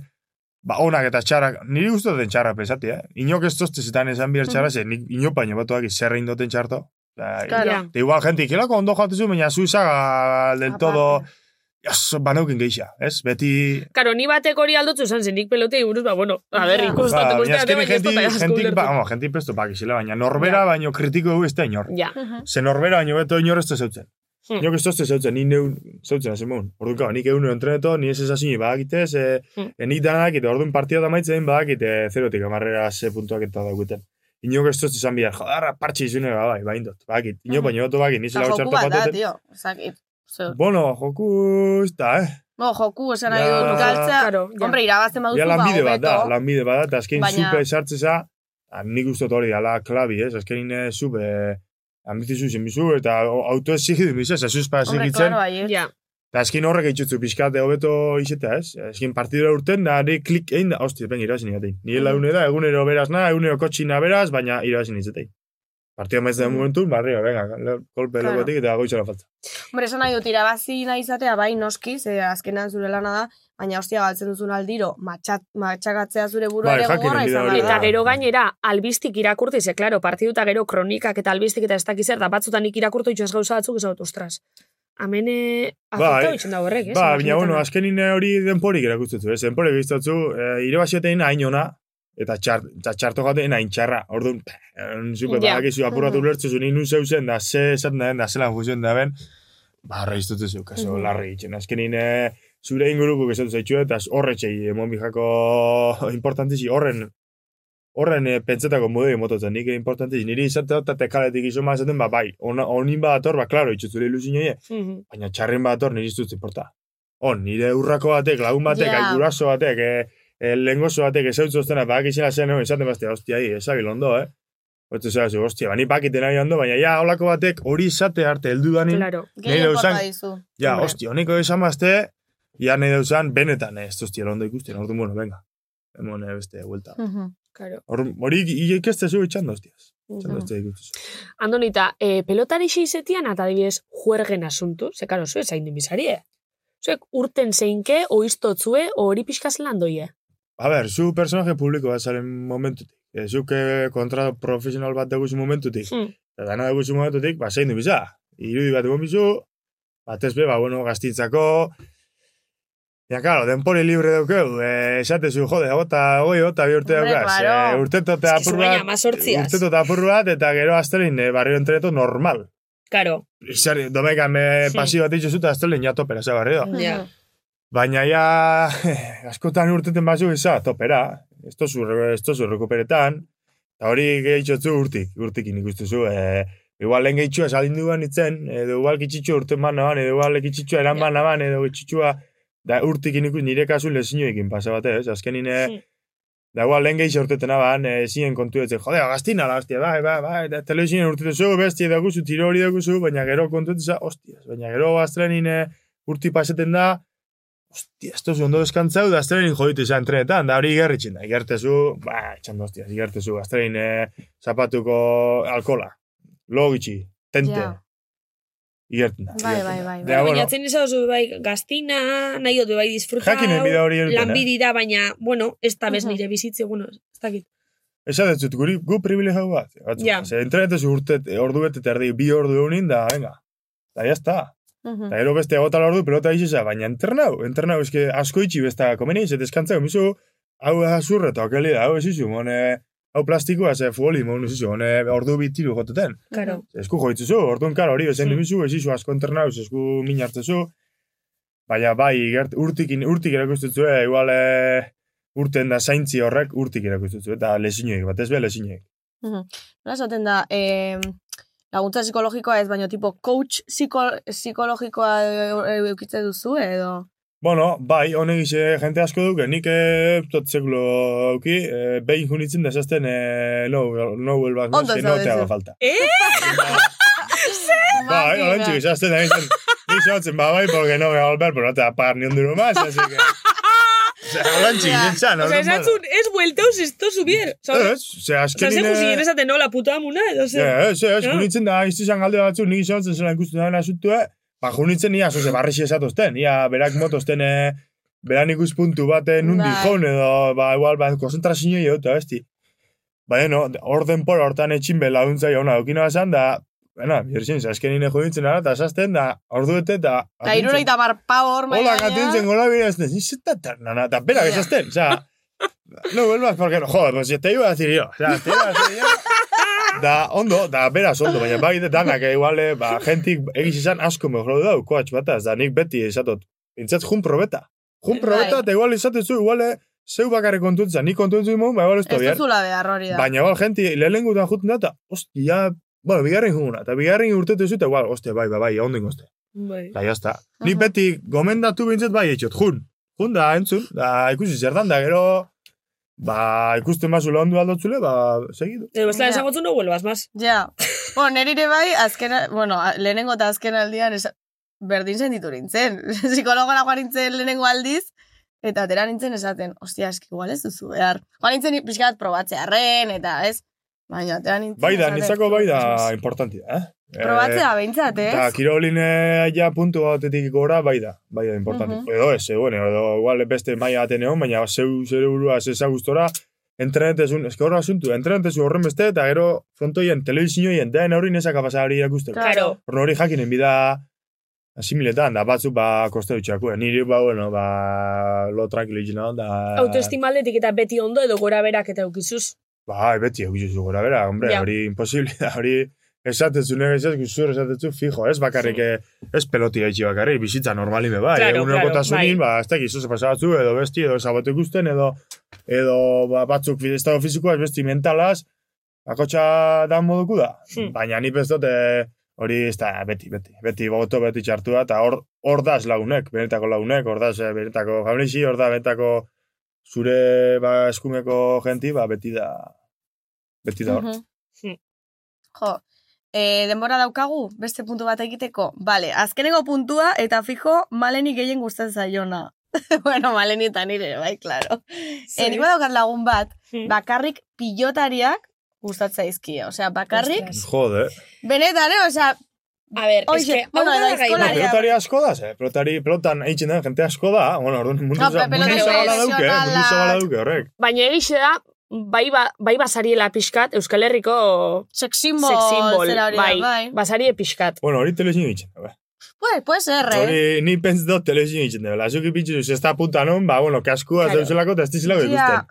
E: ba, onak eta txarrak, niri guztu den txarra pesati, eh? Inok ez toztezetan esan bihar txarra, ze, nik inopaino batuak zerra indoten txarto. Da,
H: Claro.
E: Eta igual jentik, hilako ondo joatezu, baina zu zaga del todo, jas, banaukin geixa, ez? Beti,
H: Karo, ni batek hori aldotzu esan zen, nik pelotei buruz, ba, bueno, a ber,
E: Ba,
H: ikustatu,
E: azkenik
H: baina ez dut
E: jentik,
H: asko
E: jentik, ba, vamos, jentik pakizela, baina norbera baino kritiko egu ez da inor.
H: Ja.
E: Ze norbera baino beto inor ez da zeutzen.
H: Hmm.
E: Inok ez tozte zeutzen, ni neun zeutzen hasi moun. Orduan, kaba, nik egun entreneto, ni ez ez hasi badakite, ze,
H: Hmm.
E: e, nik danak, eta orduan partida da maitzen badakite zerotik amarrera ze puntuak eta daukuten. Inok ez tozte zan bihar, jodarra, partxe izune, ba, bai, baindot, bakit. Inok baino beto bakit,
B: Eta
E: nizela
B: joku
E: txarto
B: bat da, tio. Zakit. So,
E: Bueno, joku, ez da, eh?
B: no, joku esan nahi
E: Ja.
B: dut galtzea.
H: Claro, ja.
B: Hombre, irabazten baduzu,
E: Ja,
B: ba,
E: lanbide bat da,
B: hobeto.
E: lanbide bat da, eta azkein
B: Baina-
E: supe sartzeza, ah, nik uste hori dala klabi, ez? Azkein eh, supe ambizizu zinbizu, eta auto ez zigidu bizu, ez azuz pa
B: Hombre,
E: zigitzen, eta azkein horrek eitxutzu pixkat hobeto izeta, ez? Azkein partidura urten, da, ari klik egin da, hosti, ben, irabazin igatein. Nire laune da, egunero beraz na, egunero kotxina beraz, baina irabazin izatein. Partida maiz da momentu, barrio, venga, kolpe
B: Claro.
E: logotik eta goitzera falta.
B: Hombre, esan nahi dut, irabazi nahi izatea, bai, noski, ze azkenan zure lana da, baina ostia galtzen duzun aldiro, matxat, matxagatzea zure burua
E: Bai,
B: ere gogorra izan
E: da.
H: Eta gero gainera, albistik irakurti, ze, klaro, partidu eta gero kronikak eta albistik eta ez dakiz zer, da batzutan nik irakurtu itxoz gauza batzuk ez dut, ostras. Amene, afektau itxen da horrek, ez?
E: Ba, baina, bueno, azkenin eh, hori denporik erakustutzu, ez? Denporik biztatzu, e, irabaziotein hain ona, eta, txar, eta txarto gaten hain txarra. Orduan, en, zupe,
H: Ja.
E: badakizu apuratu
B: Mhm.
E: ulertzu zu, ninu zeuzen, da ze esaten da den, da zelan fuzioen da ben, ba, harra iztutu kaso,
H: Mhm.
E: larri itxen. Azkenin, e, zure inguruko esatu zaitxu, eta horretxei, emon bijako importantizi, horren, horren e, pentsetako modei mototzen, nik importantizi, niri izate eta tekaletik iso mazaten, ba, bai, ona, onin badator, ba, klaro, itxutzure ilusio
H: Mhm.
E: baina txarren bat hor niri iztutzi porta. On, nire urrako batek, lagun batek, yeah. guraso batek, e, e, lehengozo batek, ezautzu oztena, bak izena zen, esaten bastia, ostia, hi, ezabil ondo, eh? Otu zera zu, ostia, bani pakiten nahi ondo, baina ja, holako batek hori izate arte heldu danin,
H: Claro.
B: porta dizu.
E: ja,
B: Hombre.
E: ostia, honiko esan bazte, ja nahi dauzan, benetan, eh, ez ostia, ondo ikusten, orduan, bueno, venga. Emon, eh, beste, vuelta.
H: Claro.
E: Hor- Hori itxando, hostias.
H: Mhm.
E: Itxando, hostia, ikustezu.
H: Andonita, e, pelotari xeizetian, eta adibidez, juergen asuntu, ze karo, zue zain bizarie. Zuek urten zeinke, oiztotzue, o hori pixkaz landoie.
E: A ber, zu personaje publiko bat zaren momentutik. E, zuk eh, kontra profesional bat daguzu momentutik.
H: Hmm.
E: Eta dana daguzu momentutik, ba, zein du biza. Irudi bat egon bizu, batez be, ba, bueno, gaztintzako, Ja, claro, denpori libre daukeu, eh, esatezu, jode, gota, goi, gota, bi urte daukaz.
B: claro.
E: Eh, urteto eta apur bat, urteto eta apur bat, eta gero astelin, eh, barrio entreneto normal.
H: Karo.
E: Zer, domeka me
H: Sí.
E: pasio bat itxuzu, eta astelin ja topera, ze barrio.
H: Ja.
E: Baina ja, askotan urteten bazu iza, topera. Ez tozu, ez tozu rekuperetan. Eta hori gehitzotzu urtik, urtikin ikustuzu. E, igual lehen gehitxua salin duan itzen, edo igual gitzitsua urten manaban, edo igual gitzitsua eran manaban, edo gitzitsua, da urtikin ikus nire kasu lezinoekin pasa bate, ez? Azkenin, e,
H: Sí.
E: Da igual, lehen gehi sortetena ban, e, zinen kontu etzen, jode, gaztina la, hostia, bai, bai, bai, da, telebizinen urtetu zu, bestia dakuzu, tiro hori dakuzu, baina gero kontu etzen, hostia, baina gero astrenin e, urti paseten da, hostia, esto ondo deskantzau, da astrenin joditu izan trenetan, da hori igerritzen da, igertezu, ba, etxan hostia, igertezu, astrenin e, zapatuko alkola, logitxi, tente,
B: Ja.
E: Igerten da.
B: Bai,
E: igerten
B: bai,
E: da.
B: bai,
E: Da, bueno,
H: Baina atzen izan bai gaztina, nahi dut bai disfruta.
E: Jakinen bida hori egiten, eh?
H: Lanbidi da, baina, bueno, ez da bez nire bizitze, bueno, ez dakit.
E: Esan dut, guri, gu privilegio bat. Batzu,
H: Ja.
E: Ze, internetezu urte, ordu bete terdi, bi ordu egunin, da, venga. Da, jazta.
B: Mhm.
E: Da, gero beste agotala ordu, pelota izisa, baina entrenau, entrenau, eske asko itxi besta komeni, ze deskantzau, mizu, hau azurre, eta okeli da, hau ez izu, mone, hau plastikoa, ze futboli, mon, ez izu, mone, ordu bitiru joteten.
H: Karo.
E: Esku joitzuzu, orduan karo hori bezen dimizu, ez izu asko entrenau, esku min hartzezu, baina bai, gert, urtik, urtik erakustezu, eh, igual, eh, urten da zaintzi horrek, urtik erakustezu, eta lesinoek, bat ez be lesinoek.
B: Mhm. Nola esaten da, eh, laguntza psikologikoa ez, baina tipo coach psiko, psikologikoa e- eukitze duzu edo?
E: Bueno, bai, honek ize jente asko duke, nik eh, tot sekulo auki, eh, behin junitzen desazten eh, no, no vuelvas más,
B: Ondo
E: que no te haga falta.
H: Eh?
E: Bai, hola txik, izazten da izan, ni xotzen, ba, bai, porque no me va a volver, pero no te va a pagar ni un duro más, así que... Txik, izan,
H: O sea, esatzun, ez bueltauz esto subir. ¿sabes?
E: Ez, ze
H: O sea,
E: azken
H: ze
E: nire...
H: jusien esaten, no, la puta amuna, edo ze.
E: Ja, ez, ez,
H: Ja.
E: junitzen da, izan galde batzu, nik xotzen zela ikusten da asutu, ba, junitzen nia, zoze, barrixi esatozten, ia, berak motozten, eh, beran ikuspuntu bate nundi
B: Bai.
E: joan, edo, ba, igual, ba, konzentrazio jo, eta besti. Baina, no, hor denpora hortan etxin be laguntza jauna, okina basan, da, Bena, birzin, azken nire joditzen ara, eta esazten, da, ordu bete, eta...
B: Eta irureita bar pavor,
E: Hola, gatintzen gola bire, ez ez zeta ternana, eta berak
B: Ja.
E: esazten, o sea, no vuelvas, porque no, joder, pues te iba a decir yo, o sea, te iba a decir yo, da, ondo, da, beraz, ondo, baina bai, danak, eh, igual, eh, ba, jentik egiz izan asko mejor dau, koatx bataz, da, nik beti esatot, pintzat jun probeta, jun
B: Bai.
E: probeta, eta igual izatezu, igual, eh, zeu bakarrik kontuntza, nik kontuntzu imon, ba, igual ez
B: Ez
E: tobier.
B: duzula behar hori da.
E: Baina, igual, jenti, juten da, eta, ostia, bueno, bigarren juguna, eta bigarren urtetu zu, eta igual, ostia, bai, bai, bai, onden gozte.
H: Bai.
E: Da, jazta. Ni beti gomendatu bintzat bai etxot, jun. Jun da, entzun, da, ikusi zer dan, da, gero, ba, ikusten mazule ondu aldotzule, ba, segidu.
H: Edo bestela
B: Ja.
H: esango zu no vuelvas más.
B: Ja. bueno, nerire bai, azken, bueno, lehenengo eta azken aldian esa, berdin sentitu nintzen. Psikologora joan nintzen lehenengo aldiz, eta atera nintzen esaten, ostia, eski igual ez duzu behar. Joan nintzen pixkat probatzearen, eta ez, baina atera nintzen
E: Bai da, nitzako bai da importantia, eh?
B: Probatzea behintzat, ez?
E: Eta kiroline ja puntu batetik gora, bai da, bai da importante.
B: Mhm.
E: Edo ez, eh, bueno, edo igual beste maia baten egon, baina zeu zure burua zeza gustora, entrenetezun, eske horra asuntu, entrenetezun horren beste, eta gero frontoien, telebizinoien, daen hori nesaka pasa hori irakusteko.
H: Claro.
E: Horren hori jakinen bida asimiletan, da batzuk ba koste dutxako. Niri ba, bueno, ba, lo tranquilo itxina, da...
H: Autoestima aldetik eta beti ondo edo gora berak eta eukizuz.
E: Bai, beti egizu gora bera, hombre, hori imposible da, hori esatetzu nire ez guzur esatetzu fijo, ez bakarrik, eh, ez peloti gaitxi bakarrik, bizitza normalime bai,
H: Claro,
E: claro, egunerokotasunin,
H: claro,
E: ba, ez dakit, zoze pasabatzu, edo besti, edo sabatu ikusten, edo, edo ba, batzuk estado fizikoaz, besti mentalaz, bakotxa dan moduku da.
H: Hmm.
E: Baina ni ez dute hori ez da beti, beti, beti boto beti txartu da, eta hor, hor daz lagunek, benetako lagunek, hor daz eh, benetako jaunixi, hor da benetako zure ba, eskumeko genti, ba, beti da, beti da hor.
B: Mhm.
H: Hmm.
B: Jo, e, denbora daukagu, beste puntu bat egiteko. Vale, azkeneko puntua, eta fijo, maleni gehien gustatzen zaiona. bueno, maleni eta nire, bai, claro.
H: Zer?
B: E, niko daukat lagun bat,
H: Hmm.
B: bakarrik pilotariak gustatzen zaizkie. Osea, bakarrik,
H: Ostras.
E: Jode.
B: benetan, eh? Osea,
H: A ver,
B: Oixe,
H: es que, hau
B: bueno,
H: da
B: eskola-
H: bat.
E: Pelotari asko da, ze? Pelotari, pelotan eitzen den jente asko da. Bueno, orduan mundu,
B: No,
E: zabala dauke, eh? mundu zabala dauke horrek.
H: Baina egixe da, bai, ba, bai basariela pixkat, Euskal Herriko
B: sex symbol,
H: sex symbol,
B: zera hori
H: bai,
B: bai.
H: basarie pixkat.
E: Bueno, hori telezin eitzen. da,
B: Pues, puede ser, eh?
E: Hori, ni pentz dut telezin eitzen dela. Zuki pintzu, ez da punta non, ba, bueno, kaskua
H: Claro.
E: zeuzelako eta ez dizilako ikusten.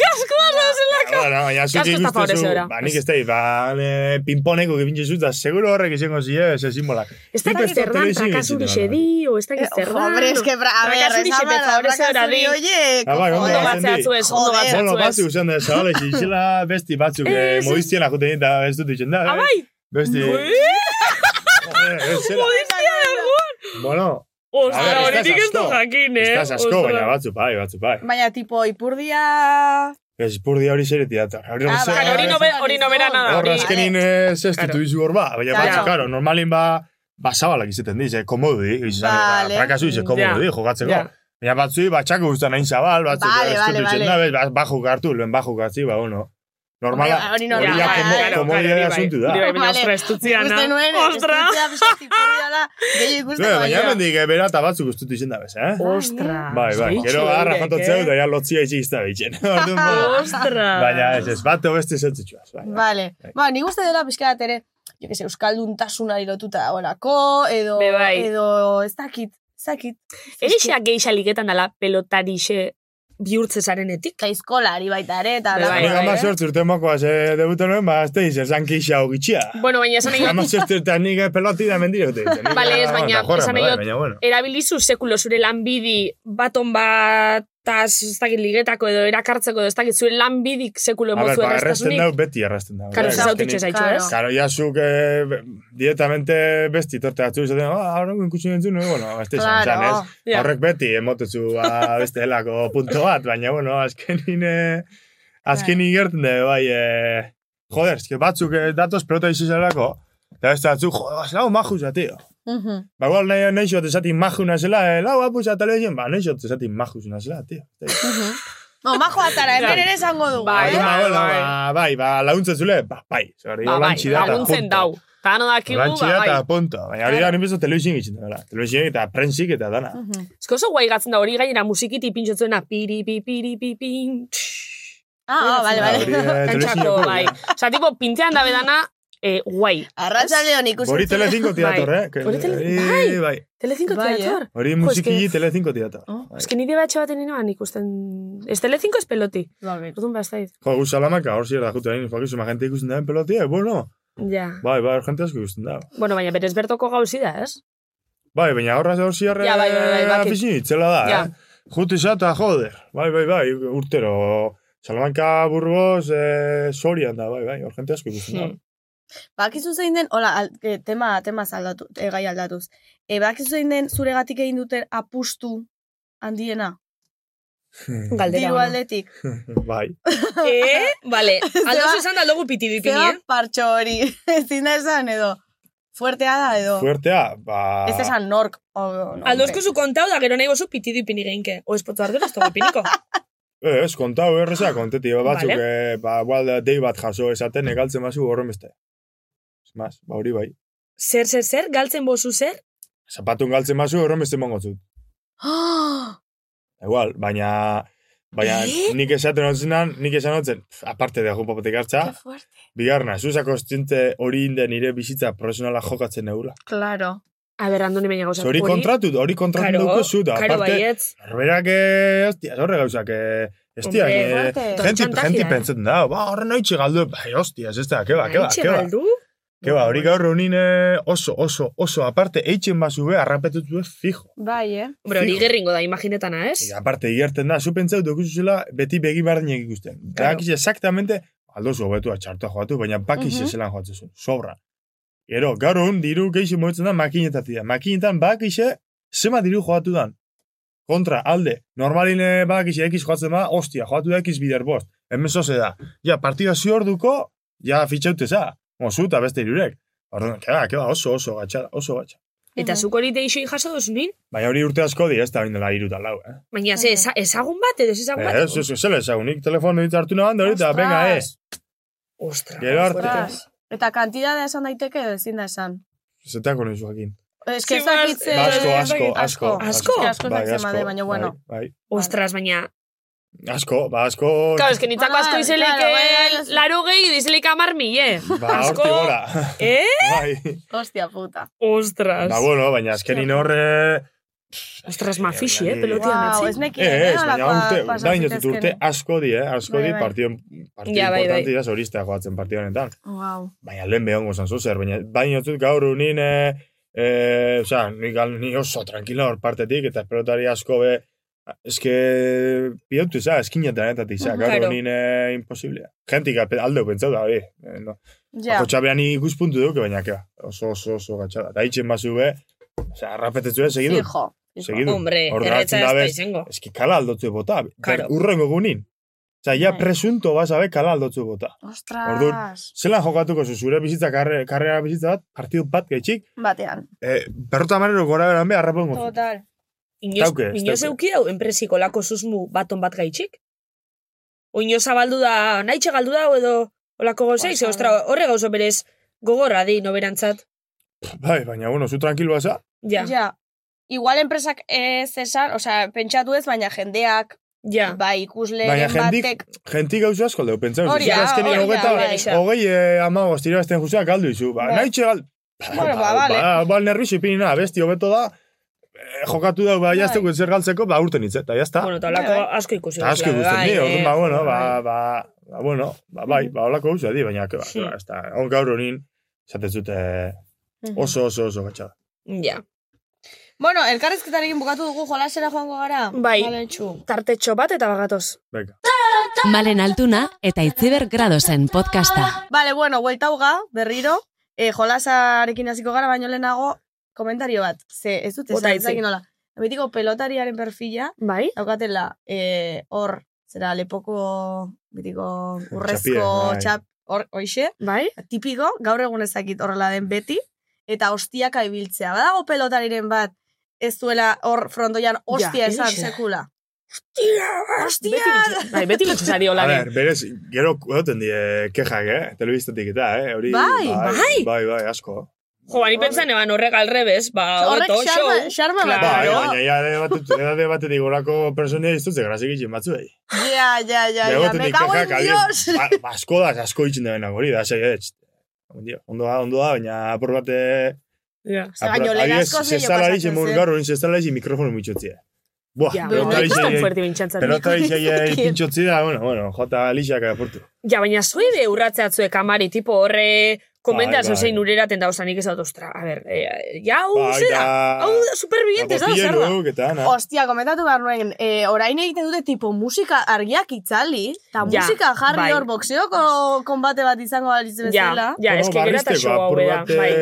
H: Kaskoa zauzelako!
E: Bueno, baina zuki
H: ez da favorecedora.
E: ba, nik ez da, ba, ne, pinponeko gipintzu zut, da, seguro horrek izango zile, ese simbolak.
H: Ez da
E: Nik
H: dakit zer dan,
E: telebistin
H: trakasuri xedi, o ez dakit zer dan.
B: Hombre, es que, a ver,
H: Trakasuri
B: esa
H: xe
B: mala,
H: favorecedora di.
B: oye,
E: ondo
H: Ondo batzeatzu ez, ondo batzeatzu ez.
E: batzuk zen da, zabale, izela besti batzuk,
H: Ez, ez.
E: modiztiena juten eta ez dut ditzen da.
H: Ah,
E: eh?
H: bai?
E: Besti... Zera.
H: Modistia dagoen!
E: Bueno,
H: Ostra,
E: ver,
H: horitik ez du jakin, eh?
E: estás asko,
H: Ostra.
E: baina batzu bai, batzu bai.
B: Baina, tipo, ipurdia
E: Ez, ipurdia hori zereti dator. Hori
B: Ah,
H: hori no, hori no bera nada.
E: Hor, azkenin ez ez ditu izu hor ba. Baina,
B: Claro.
E: batzu, claro, normalin ba, ba, zabalak izaten diz, eh, komodu di. Izan,
B: Vale.
E: ba, frakasu ize komodu
H: Ja.
E: di, jokatzeko.
H: Ja.
E: Baina batzu, ba, txako guztan hain zabal, batzu,
B: Vale, vale, vale.
E: da, bez, ba, hartu, lehen baju hartzi, ba, bueno. Normala,
B: hori
E: hori
B: normala,
E: ja, komo-
B: claro,
E: asuntu da.
H: bai, baina
B: Vale.
H: ostra, estutziana.
B: Ikusten nuen,
H: Ostra.
B: estutzea pixkat ipurdiala, gehiago
E: Bai,
B: ikusteko
E: baina mendik eh, bera eta batzuk ustutu izen da bez, eh?
H: Ostra.
E: Bai, bai, gero
H: eurek,
E: jantotzeu,
H: eh?
E: da ja lotzia itxi izta bitxen.
H: Ostra.
E: Baina ez, ez, bat beste zentzutxuaz. Bai.
B: Vale. Ba, nik uste dela pixkat ere, jo que se, euskalduntasunari lotuta dagoelako, edo,
H: bai.
B: edo, ez dakit, ez dakit.
H: Erixak geixa liketan dala pelotarixe bihurtze zarenetik.
B: Kaizkolari baita ere, eta
H: bai,
E: ama
B: eh?
E: sortz urte mokoaz eh, debuta nuen, ba, ez teiz, esan kixa gitxia.
H: Bueno, baina esan nahi
E: Ama sortz urte nik peloti da mendire dute.
H: Bale, ez, baina, esan
E: Baina, bueno.
H: erabilizu sekulo zure lanbidi baton bataz, ez dakit ligetako edo erakartzeko edo ez dakit zure lanbidik sekulo
E: A ber,
H: emozu
E: ba, erresten
H: errastasunik.
E: dau, beti erresten dau.
H: Karo, ez zaitxu,
B: Claro.
H: ez?
E: Karo, ja zuk eh, directamente besti torte atzu izaten, ah, ahora ikusi nintzen, no, bueno, ez teiz,
B: Claro.
E: ez?
H: Ja.
E: Horrek beti emotetzu ba, beste helako punto bat, baina, bueno, azkenin, eh, azkenin gertzen da, bai, eh, joder, eske batzuk eh, datoz pelota izizelako, eta ez da atzu, joder, lau majuza, tío.
B: Mhm.
E: Ba, igual nahi, nahi xot esati majuna zela, eh, lau apuza televisión, ba, nahi xot esati majuna zela, tío.
B: No, majo atara, hemen ere esango dugu,
H: Bai,
B: eh?
E: Orduan,
H: bai,
E: ba,
H: bai.
E: ba, bai, ba, laguntzen zule, ba, bai. Zer,
H: Ba, bai, laguntzen dau. Tano dakigu, ba,
E: eta
H: bai.
E: punto. Baina hori da, nipezo telebizien gitzen dela. Telebizien eta prensik eta dana.
H: Ez que oso guai gatzen da hori gainera musikiti pintxotzuena piri pi piri pi pin.
B: Ah, ah, bale,
E: Hori,
B: bale.
H: Kantxako, bai. Osa, tipo, pintzean da bedana, eh, guai.
B: Arratxaldeon ikusten.
E: Hori telecinco tiator,
H: Bai.
E: eh? Que-
H: Hori tele-
E: hori,
H: bai.
E: bai.
H: Telecinco
B: Bai,
H: teator.
E: Hori
H: Jo,
E: musikili telecinco tiator. Bai.
H: Ez que nire batxe baten inoan ikusten... Ez telecinco ez peloti.
B: Bai.
H: Orduan ba, da
E: Jo, gu salamaka, hor zier da jute hain, jokizu, ma gente ikusten da pelotia, eh, bueno.
H: Ja.
E: Bai, bai, gente asko ikusten da.
H: Bueno, baina berez bertoko gauzi da, ez?
E: Bai, baina horra hor zier
H: Ja, bai, bai, bai,
E: da,
H: Ja.
E: eh? Jute izata, joder. Bai, bai, bai, urtero. Salamanca, Burgos, eh, Sorian da, bai, bai, hor gente asko ikusten da.
H: Hmm.
B: Bakizu zein den, hola, al, e, tema, tema aldatu, e, gai aldatuz. E, bakizu zein den zuregatik egin duten apustu handiena?
H: Galdera.
B: Diru aldetik.
E: bai.
H: Eh, vale. Aldo zuzan da logu piti dipini,
B: Zeba
H: eh?
B: partxo hori, ezin da esan edo. Fuertea da edo.
E: Fuertea, ba...
B: Ez esan nork. O, no,
H: Aldo esku zu kontau da gero nahi gozu piti dipini geinke. O espotu ardura ez dugu piniko.
E: Ez, kontau erreza, konteti, batzuk,
H: Vale.
E: eh, ba, igual dei bat jaso esaten, egaltzen mazu horren beste. Maz, ba, hori bai.
H: Zer, zer, zer, galtzen bozu zer?
E: Zapatun galtzen mazu horren beste mongo zut. Igual, baina... Baina
H: Eh?
E: nik esaten hotzenan, nik esan hotzen, pf, aparte de jupapotik hartza, bigarna, zuza kostiente hori inde nire bizitza profesionala jokatzen neula.
B: Claro.
H: A ber, andoni baina gauzat.
E: Hori kontratu, hori kontratu
H: Karo,
E: duko zu, da,
H: karo
E: aparte,
H: baietz.
E: norberak, eh, hostia, horre gauzak, eh, Estia,
H: Hombre,
E: eh,
H: Txantajea,
E: genti
H: eh?
E: pentsatzen da, ba, horren haitxe galdu, bai, hostia, ez da, keba, keba,
H: Haitxe
E: keba.
H: galdu?
E: Keba, hori gaur honin eh, oso, oso, oso, aparte, eitzen bazu be, arrapetutu ez fijo.
B: Bai, eh?
H: Hombre, hori gerringo da imaginetana, ez?
E: I, aparte, igerten da, zu pentsau zela beti begi bardinak ikusten.
H: Claro.
E: Claro. exactamente, aldo zu hobetu atxartua joatu, baina bakiz
B: Mhm.
E: zelan joatzen zuen, sobra. Gero, gaur hon, diru geixi moetzen da makinetatik da. Makinetan bakize, zema diru joatu dan. Kontra, alde, normalin eh, badakize ekiz joatzen da, ostia, joatu da ekiz bider bost. Hemen zoze da. Ja, partida ziorduko, ja, fitxaute za. Mozu eta beste irurek. Orduan, keba, keba, oso, oso gatxada, oso gatxa.
H: Eta zuk hori deixo jaso dozu nin?
E: Baina hori urte asko di, ez da bindela iruta lau, eh?
H: Baina, ze, eza- ezagun bat edo ez ezagun bat?
E: Ez, ez, ez, zela ezagunik telefono hitz hartu nahan, da horita, venga, ez.
H: Ostras.
E: Gero arte.
B: Ostras. Eta kantidadea esan daiteke edo ezin da esan.
E: Zetako nizu jakin.
B: Ez que ez
H: Sí, bas-
B: dakit ze...
E: Asko, asko, asko.
B: Asko?
H: Asko?
B: Ez que asko
E: Bai,
B: ez dakit zema de, baina bueno.
E: Bai, bai.
H: Ostras, baina...
E: Asko, ba, asko...
H: Claro, es que nitzako
B: Bai,
H: asko izelik
B: claro, bai, bai, bai.
H: laro gehi, dizelik amar mille.
E: Ba,
H: asko...
E: horti gora.
H: Eh?
E: Bai.
B: Hostia puta.
H: Ostras.
E: Ba, bueno, baina azkenin horre...
H: Ostras, ma fixi, eh, pelotia
B: Wow,
H: metzi.
B: ez nekien,
E: Eh,
B: eh,
E: ez, baina urte, da
B: zitezkeen.
E: urte asko di, eh? Asko di
B: Bai, bai.
E: partio,
H: Ja, bai, bai.
E: importanti da zoristea joatzen partio honetan.
B: Wow.
E: Baina lehen behongo zan zozer, baina baina inotut gaur unin, eh, eh, oza, ni, gal, ni oso tranquila hor partetik, eta pelotari asko be, eske, pidautu za, eskin jatenetatik za, gaur
H: Claro.
E: unin eh, imposiblea. Gentik ape- aldeu pentsau da, eh, eh, no.
B: Ja.
E: Ako txabean ikuspuntu duke, baina keba, oso, oso, oso gatxada. Da itxen bazu be, oza, arrapetetzu be, segidu.
B: Fijo.
E: Segidu.
H: Hombre, erretza ez
E: da
H: izango.
E: eski kala aldotzu bota,
H: Claro.
E: urrengo gunin. Osa, ja presunto basabe kala aldotzu bota.
B: Ostras.
E: Orduan, zelan jokatuko zu zure bizitza karre, karrera bizitza bat, partidu bat gaitxik,
B: Batean.
E: eh, berrota manero gora beran be, harrapen gozu.
B: Total.
H: Inoz,
E: Dauke,
H: inoz euki hau enpresiko lako susmu baton bat gaitxik? Oino zabaldu da, nahi galdu da, edo olako gozei, ze, ostra, horre gauzo berez gogorra di, noberantzat.
E: Bai, baina, bueno, zu tranquilo basa,
H: Ja.
B: Ja. Igual enpresak ez esan, osea, pentsatu ez, baina jendeak,
H: ja.
B: bai, ikusle
E: baina jendik,
B: batek,
E: jentik gauza asko aldeu, pentsau.
B: Hori da, hori da, bai.
E: hogei eh, amagos tirabazten juzea galdu izu. Ba,
B: Bai.
E: nahi txegal,
B: bueno, ba, vale.
E: ba, ba, nervixi pinina, besti hobeto da, eh, jokatu da, ba, jazteko zer galtzeko, ba, urten hitz, eta jazta.
H: Bueno, eta olako asko ikusi.
E: Eta asko guztien
H: bai,
E: di, orduan,
H: eh,
E: ba, bueno, ba,
H: bai.
E: ba, ba, bueno, ba, bai, ba, olako gauza di, baina, ke, ba, ke, ba, on gaur honin, esaten zute, oso, oso, oso, gatsa.
H: Ja.
B: Bueno, elkarrizketarekin bukatu dugu jolasera joango gara.
H: Bai, tartetxo bat eta bagatoz.
E: Venga.
G: Malen Altuna eta Itziber Gradosen podcasta.
B: Vale, bueno, buelta uga, berriro. E, jolasarekin hasiko gara, baino lehenago, komentario bat. Ze, ez dut, esan, ez nola. Betiko pelotariaren perfila,
H: bai?
B: daukatela, e, hor, zera, lepoko, betiko, urrezko,
E: bai.
B: txap, hor, hoixe.
H: Bai?
B: Tipiko, gaur egun ezakit horrela den beti, eta hostiaka ibiltzea. Badago pelotariren bat, ez duela hor frontoian hostia
H: Ja,
B: esan sekula.
H: Beti lutsu- Bai, beti lutsu zari hola.
E: A ver, berez, gero egoten die kejak, eh? Telebistatik eta, eh? Hori,
H: Bai, bai.
E: Bai, bai, asko.
H: Jo, bani pentsan eban horrek alrebez, ba,
B: Horrek
H: hobeto,
B: xarma-
H: show.
B: xarma bat
E: Bai,
B: Claro.
E: baina ja de batetik, edade batetik gorako personia iztutze grasik itxin batzuei.
B: Ja, ja, ja, ja,
E: Egotetik
B: me cago en Dios.
E: adien, ba, asko da, asko itxin da benak hori, da, sei, ez. Ondo da, ondo da, baina apur bate...
H: Ja.
B: Ze baino lehen gehiago
E: Zestalari,
B: pasatzen
E: zemur
B: zen.
E: gaur, oin zestalari mikrofono mitxotzia. Buah,
H: Ja, baina,
E: zei
H: Nik-
E: pintxotzi da, bueno, bueno, jota lixak aportu.
H: Ja, baina zoi be urratzeatzuek amari, tipo horre komenta
E: Bai, bai.
H: ureraten da, osanik ez dut, ostra, a ber, eh, ja, hau,
E: Bai,
H: zera, hau, da, supervivientes, da, zer da.
B: Ostia, komentatu behar nuen, e, orain egiten dute tipo musika argiak itzali, eta
H: Ja,
B: musika jarri
H: bai.
B: hor boxeoko konbate bat izango balitz
H: Ja,
B: bezala.
H: ja, eske gero eta show hau da, bai.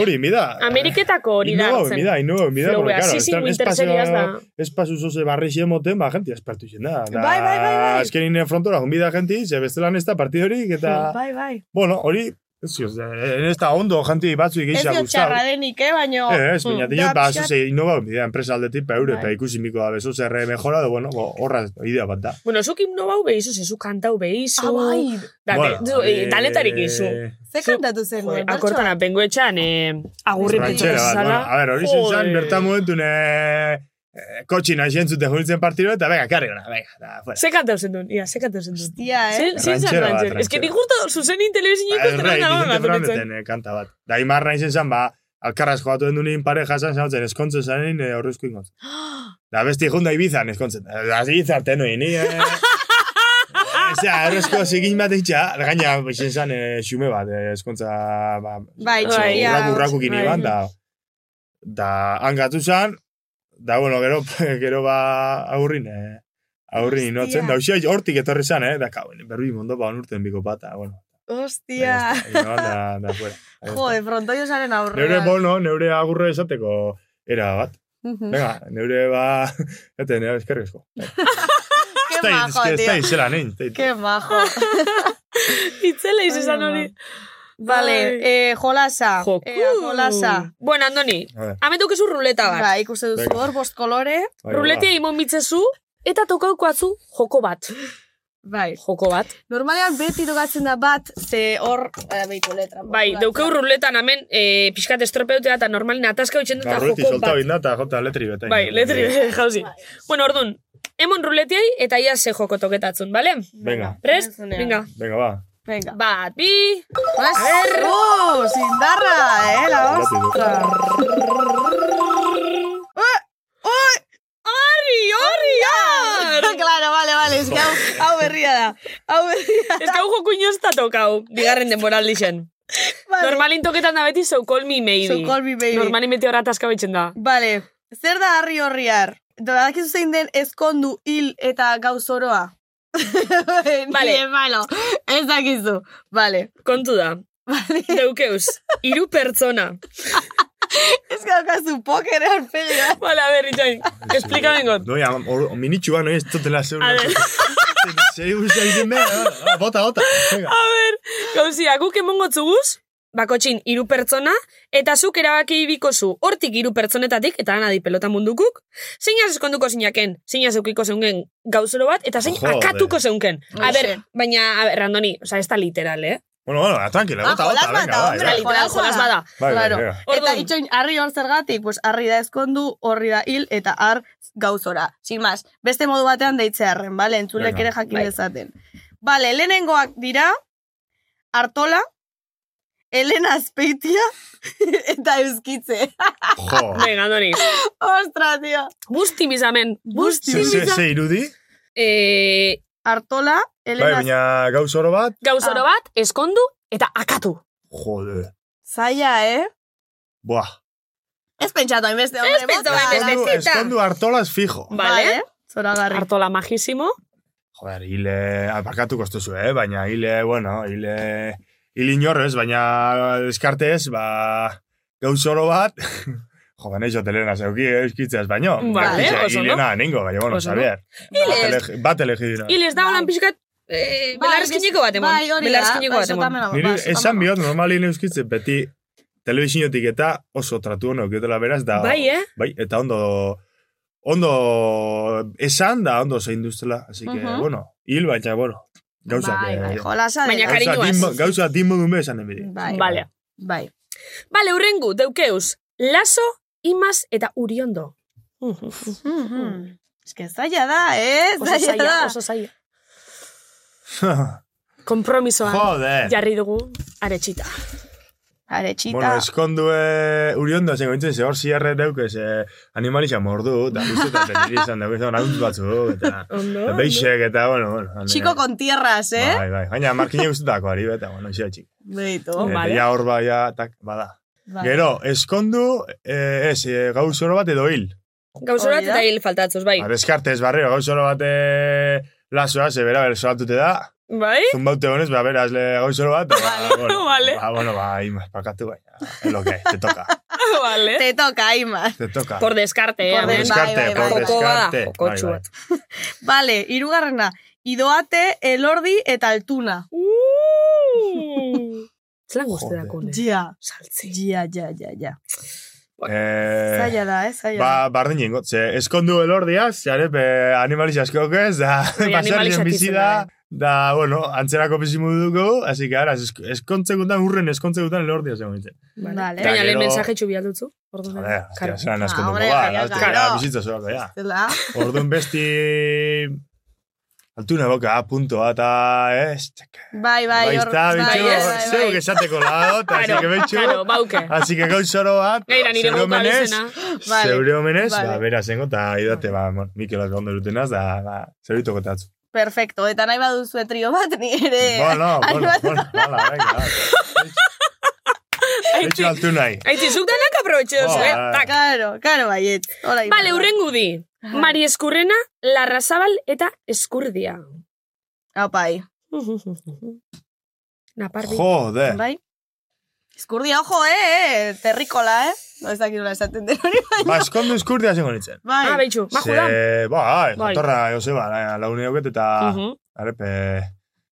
E: Hori, mida.
H: Ameriketako hori da hartzen.
E: mida, innovo, mida, porque, claro, están
H: Winter
E: espazio,
H: Series da.
E: espazio zoze barri xemoten, ba, gente espertu zen da.
B: Bai, bai, bai, bai.
E: Azkenin frontora, jonbida gente, ze bestelan ez da partidorik, eta,
B: Bai, bai.
E: bueno, hori, ez zioz, ez da ondo gente batzu
B: Ez
E: geisha
B: dio
E: gustau.
B: txarra denik, eh, baino...
E: Eh, ez, baina diot, ba, zoze, innova, bidea, enpresa aldetik, pa eure,
B: Bai.
E: pa ikusi miko da, bezo, zerre mejora, da, bueno, horra, idea bat da.
H: Bueno, zuk himno bau behizu, zezu kantau behizu.
B: Ah, bai.
H: Da,
E: Bueno,
H: du, eh,
E: eh,
H: danetarik izu.
B: Ze kantatu zen,
H: Joder,
B: nuen,
H: akortan apengo etxan, eh, agurri
E: bat, bueno, a ver, hori zen zan, bertan momentun, eh, eh, kotxina xientzute junitzen partiro, eta venga, karri gona, venga, da, fuera.
H: Ze kantau zen duen, ia, ze kantau zen duen.
B: Hostia, eh?
H: Zin zin zan rancher. Ez que nik justo zuzenin telebizin
E: Ba,
H: ikusten
E: Errei,
H: da
E: Vicente
H: nago
E: Fernandeten eh, kanta bat. Da, imarra izen zan, ba, alkarraz jogatu den dunin pareja zan, zautzen, eskontzo zanin, eh, horrezko ingoz. Da, besti junda ibizan eskontzen. Da, ibizarte noin, ni, eh, Osea, horrezko zigin bat eitxa, gaina, izen zan, eh, xume bat, eskontza, ba,
B: Bai, txikia.
E: urraku, urraku kini
B: Bai.
E: ban, da, da, hangatu zan, da, bueno, gero, gero ba, aurrin, eh, aurrin inotzen, da, usia, hortik etorri zan, eh, da, kauen, berri mondo, ba, onurten biko pata, bueno,
B: Hostia.
E: ino, da, da, fuera.
B: Jode, frontoio zaren aurrean.
E: Neure, bono, neure agurre esateko era bat. Venga, neure ba... Ete, neure eskerrezko.
B: Qué majo,
E: da
B: tío.
E: izela, nein.
B: Qué majo.
H: Itzela izan hori.
B: Vale, eh, jolasa.
H: Joku.
B: Eh, jolasa.
H: Bueno, Andoni,
E: A ver.
H: hamen dukezu ruleta bat.
B: Ba, ikuste duzu hor, bost kolore.
E: Bai,
H: Ruletea
E: ba.
H: imon mitzezu, eta tokaukoatzu joko bat.
B: Bai.
H: Joko bat.
B: Normalean beti tokatzen da bat, ze hor, eh, letra.
H: Bai, daukeu ruletan hemen, e, pixkat estropeutea eta normalin ataska utxen dut
E: Ba,
H: eta
E: ruletik
H: joko
E: solta
H: bat.
E: binda eta jota letri beta.
H: Bai, letri jauzi. Bueno, orduan, emon ruletiai eta ia ze joko toketatzun, bale?
E: Venga,
H: Prest? Venga.
E: venga, ba.
B: Venga.
H: Bat, bi...
B: Pues, uh, sindarra, eh, la ostra.
H: Ari, ari, ar!
B: claro, vale, vale, es que hau, hau berria da. Hau berria da.
H: Ez que hau joko inoz eta tokau, bigarren denboral dixen.
B: Vale.
H: Normalin toketan da beti so call me maybe.
B: So call me maybe.
H: Normalin beti horatazka betxen da.
B: Vale, zer da harri horriar? Badakizu zein den ezkondu hil eta gauz oroa?
H: Vale.
B: Malo, ez dakizu. Vale.
H: Kontu da.
B: Vale.
H: Daukeuz, hiru pertsona.
B: Ez que daukazu pokere aurpegi bat.
H: Vale, a ver, Itxain, explika bengot.
E: Noi, am- or- minitxua, noi ez totela zeur.
H: A ver.
E: Zeri guztia egiten bota, bota.
H: A ber, gauzia, guk emongo txuguz, bakotxin hiru pertsona, eta zuk erabaki bikozu hortik hiru pertsonetatik, eta anadi pelota mundukuk, zeinaz eskonduko zinaken, zeinaz eukiko zeunken gauzoro bat, eta zein
E: Joder.
H: akatuko zeunken. A ber, baina, a ber, Randoni, oza, ez da literal, eh?
E: Bueno, bueno, ah, tranquila, bota,
B: Ah,
E: bota, venga, bai,
H: Ez da
E: bai.
H: literal, jolas bada.
E: Bai, bai,
B: Claro.
E: venga.
B: Eta itxoin, harri hor zergatik, pues harri da eskondu, horri da hil, eta har gauzora. Sin más, beste modu batean deitzearren, bale? Entzulek ere jakin
H: Bai.
B: dezaten. Bale, lehenengoak dira, Artola, Elena Azpeitia, eta Euskitze.
E: Jo.
H: Venga, Andoni.
B: Ostra, tio.
H: Busti bizamen. Busti
E: Ze, ze,
H: bizamen.
E: ze irudi?
H: Eh,
B: Artola,
E: Bai,
B: Elena
E: baina gauz oro bat?
H: gauzoro bat, eskondu, eta akatu.
E: Jode.
B: Zaila, eh?
E: Buah.
B: Ez pentsatu hainbeste, hombre.
H: Ez pentsatu hainbeste.
E: Eskondu, eskondu hartolas fijo.
H: Vale.
B: Zoragarri.
H: Artola majísimo.
E: Joder, hile, aparkatuko ez duzu, eh? Baina hile, bueno, hile, hile inorrez, baina deskartez, ba, gauz oro bat, jo, baina izo telena zeuki, euskitzeaz baino.
H: Vale, oso ondo.
E: Hilena, ningo, baina, bueno, saber.
H: Hilez.
E: Bat elegi dira.
H: Hil ez da holan pixkat, eh, belarrezkineko bat emon.
B: Bai, hori da.
H: Belarrezkineko
B: bai,
H: bat emon.
B: zotamena,
E: Niri,
B: bai,
E: esan bihot, normalin euskitze, beti, telebizinotik eta oso tratu hono euketela beraz, da,
H: Bai, eh?
E: bai, eta ondo, ondo esan da, ondo zein duztela, así que, bueno, hil, baina, bueno, gauzak,
B: Bai, bai,
E: eh,
B: jolasa
H: Baina
B: dela.
H: cariñoaz.
E: Gauza Gauza dimmo dume esan enbidi.
B: Bai,
H: Vale.
B: bai.
H: Bale, urrengu, deukeuz. Laso, imaz eta uriondo.
B: Ez que zaila da, eh?
H: Oso
B: Zaila da.
H: oso zaila. Kompromisoan jarri dugu aretxita.
B: Aretxita.
E: Bueno, eskondu eh, uriondo, zengo intzen, ze hor zierre deuk, ez eh, animalixa mordu, da guztu eta petiri izan dugu, izan agunt batzuk, eta, beixek, eta, bueno, bueno. ane-
B: Chico con tierras, eh?
E: Bai, bai, baina markine guztutako ari, eta, bueno, izia txik.
B: Beitu.
E: Eta
H: vale.
E: ja hor bai, tak, bada.
B: Bai.
E: Gero, eskondu, eh, ez, eh, gauz oro bat edo hil.
H: Gauzorat
B: Hori da.
H: eta hil faltatzuz, bai.
E: Ba, deskartez barrio, gauz oro bat eh, lasoa, ze bera, bera, solatute da,
H: Bai?
E: zumbaute honez, ba, beraz, le gauz oro bat, ba, bueno,
H: Vale.
E: ba, bueno, ba, ima, pakatu, baina, lo que, te toca,
H: vale.
B: Te toca, Aima.
E: te toca.
H: Por descarte, eh.
B: Por
E: descarte,
B: bai, bai,
E: por
B: bai.
H: Joko bada,
E: descarte. Bai, bai.
H: bat.
B: Vale, irugarrena. Idoate, elordi eta altuna.
H: Uh! Zelan dako, ne?
B: Ja.
H: Saltzi.
B: Ja, ja, ja, ja.
E: Eh,
B: Zaila da, eh? Zaila
E: Ba, bardin jingo, ze, eskondu elordiaz, jare, be, animaliz askok ez, da,
H: Bai, animalizak
E: bizi da,
H: da,
E: bueno, antzerako bizi modu dugu, así que, ara, esk eskontzekutan, urren eskontzekutan elordia zegoen nintzen.
B: da. Vale.
H: Baina lehen mensaje txubi aldutzu. Orduan, karo.
E: hostia, zelan
B: Ah, hombre,
E: ba,
B: claro.
E: bizitza zoak, ja. Orduan besti, altuna boka, puntoa, eta, eh,
B: Bai, bai,
E: Bai,
B: bai, bai, bai,
E: zeu
B: bai.
E: esateko lado, eta así que betxu,
H: claro, bauke.
E: así que gauz oro bat, zeure
H: boka
E: omenez,
H: bizena.
B: Vale.
E: zeure omenez,
B: Vale.
E: ba, bera zengo, eta idate, ba, bon, Mikel ondo erutenaz, da, ba, zerbitoko tatzu.
B: Perfecto. Eta nahi baduzu trio bat, ni ere.
E: Bueno, bueno, bueno, hala, venga. Betxu altu nahi.
H: Aitzi, zuk danak aprobetxeozu, eh?
E: Joder.
H: Tak.
B: Claro, claro, baiet. Hola,
H: Bale, urrengu di. Mari Eskurrena, Larrazabal eta Eskurdia.
B: Aupai.
H: Napardi.
E: Joder.
B: Bai. Eskurdia, ojo, eh, eh, terrikola, eh? No ez dakit nola esaten den hori, baina.
E: Ba, eskondu eskurdia zengo nintzen.
B: Bai.
H: Ah, behitxu, majo da.
E: Ze, bai,
H: Bai.
E: jatorra, Joseba, la- laune hauket, eta,
H: Mhm.
E: arepe,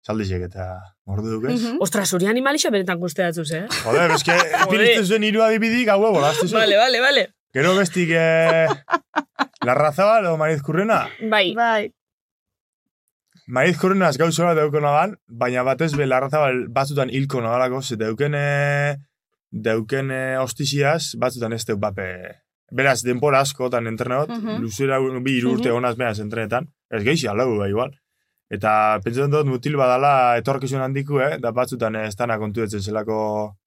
E: saldizek, eta mordu duk ez.
B: Mhm.
H: Ostra, zuri animalixa benetan gusteatzuz, eh?
E: Joder, eske, epiristu zuen hiru adibidik, hau ego, laztu zuen.
H: Vale, vale, vale.
E: Gero bestik, eh, Larrazabal o Mariz Kurrena.
H: Bai.
B: Bai.
E: Mariz Kurrenaz gauzora deuko nagan, baina batez be Larrazabal batzutan hilko nagalako, ze deukene, deukene hostiziaz, batzutan ez deuk bape. Beraz, denpora askotan entreneot,
B: Mhm.
E: luzera bi hiru urte honaz meaz entrenetan, ez geixi alau, ba, igual. Eta pentsatzen dut mutil badala etorkizun handiku, eh? da batzutan ez dana kontuetzen zelako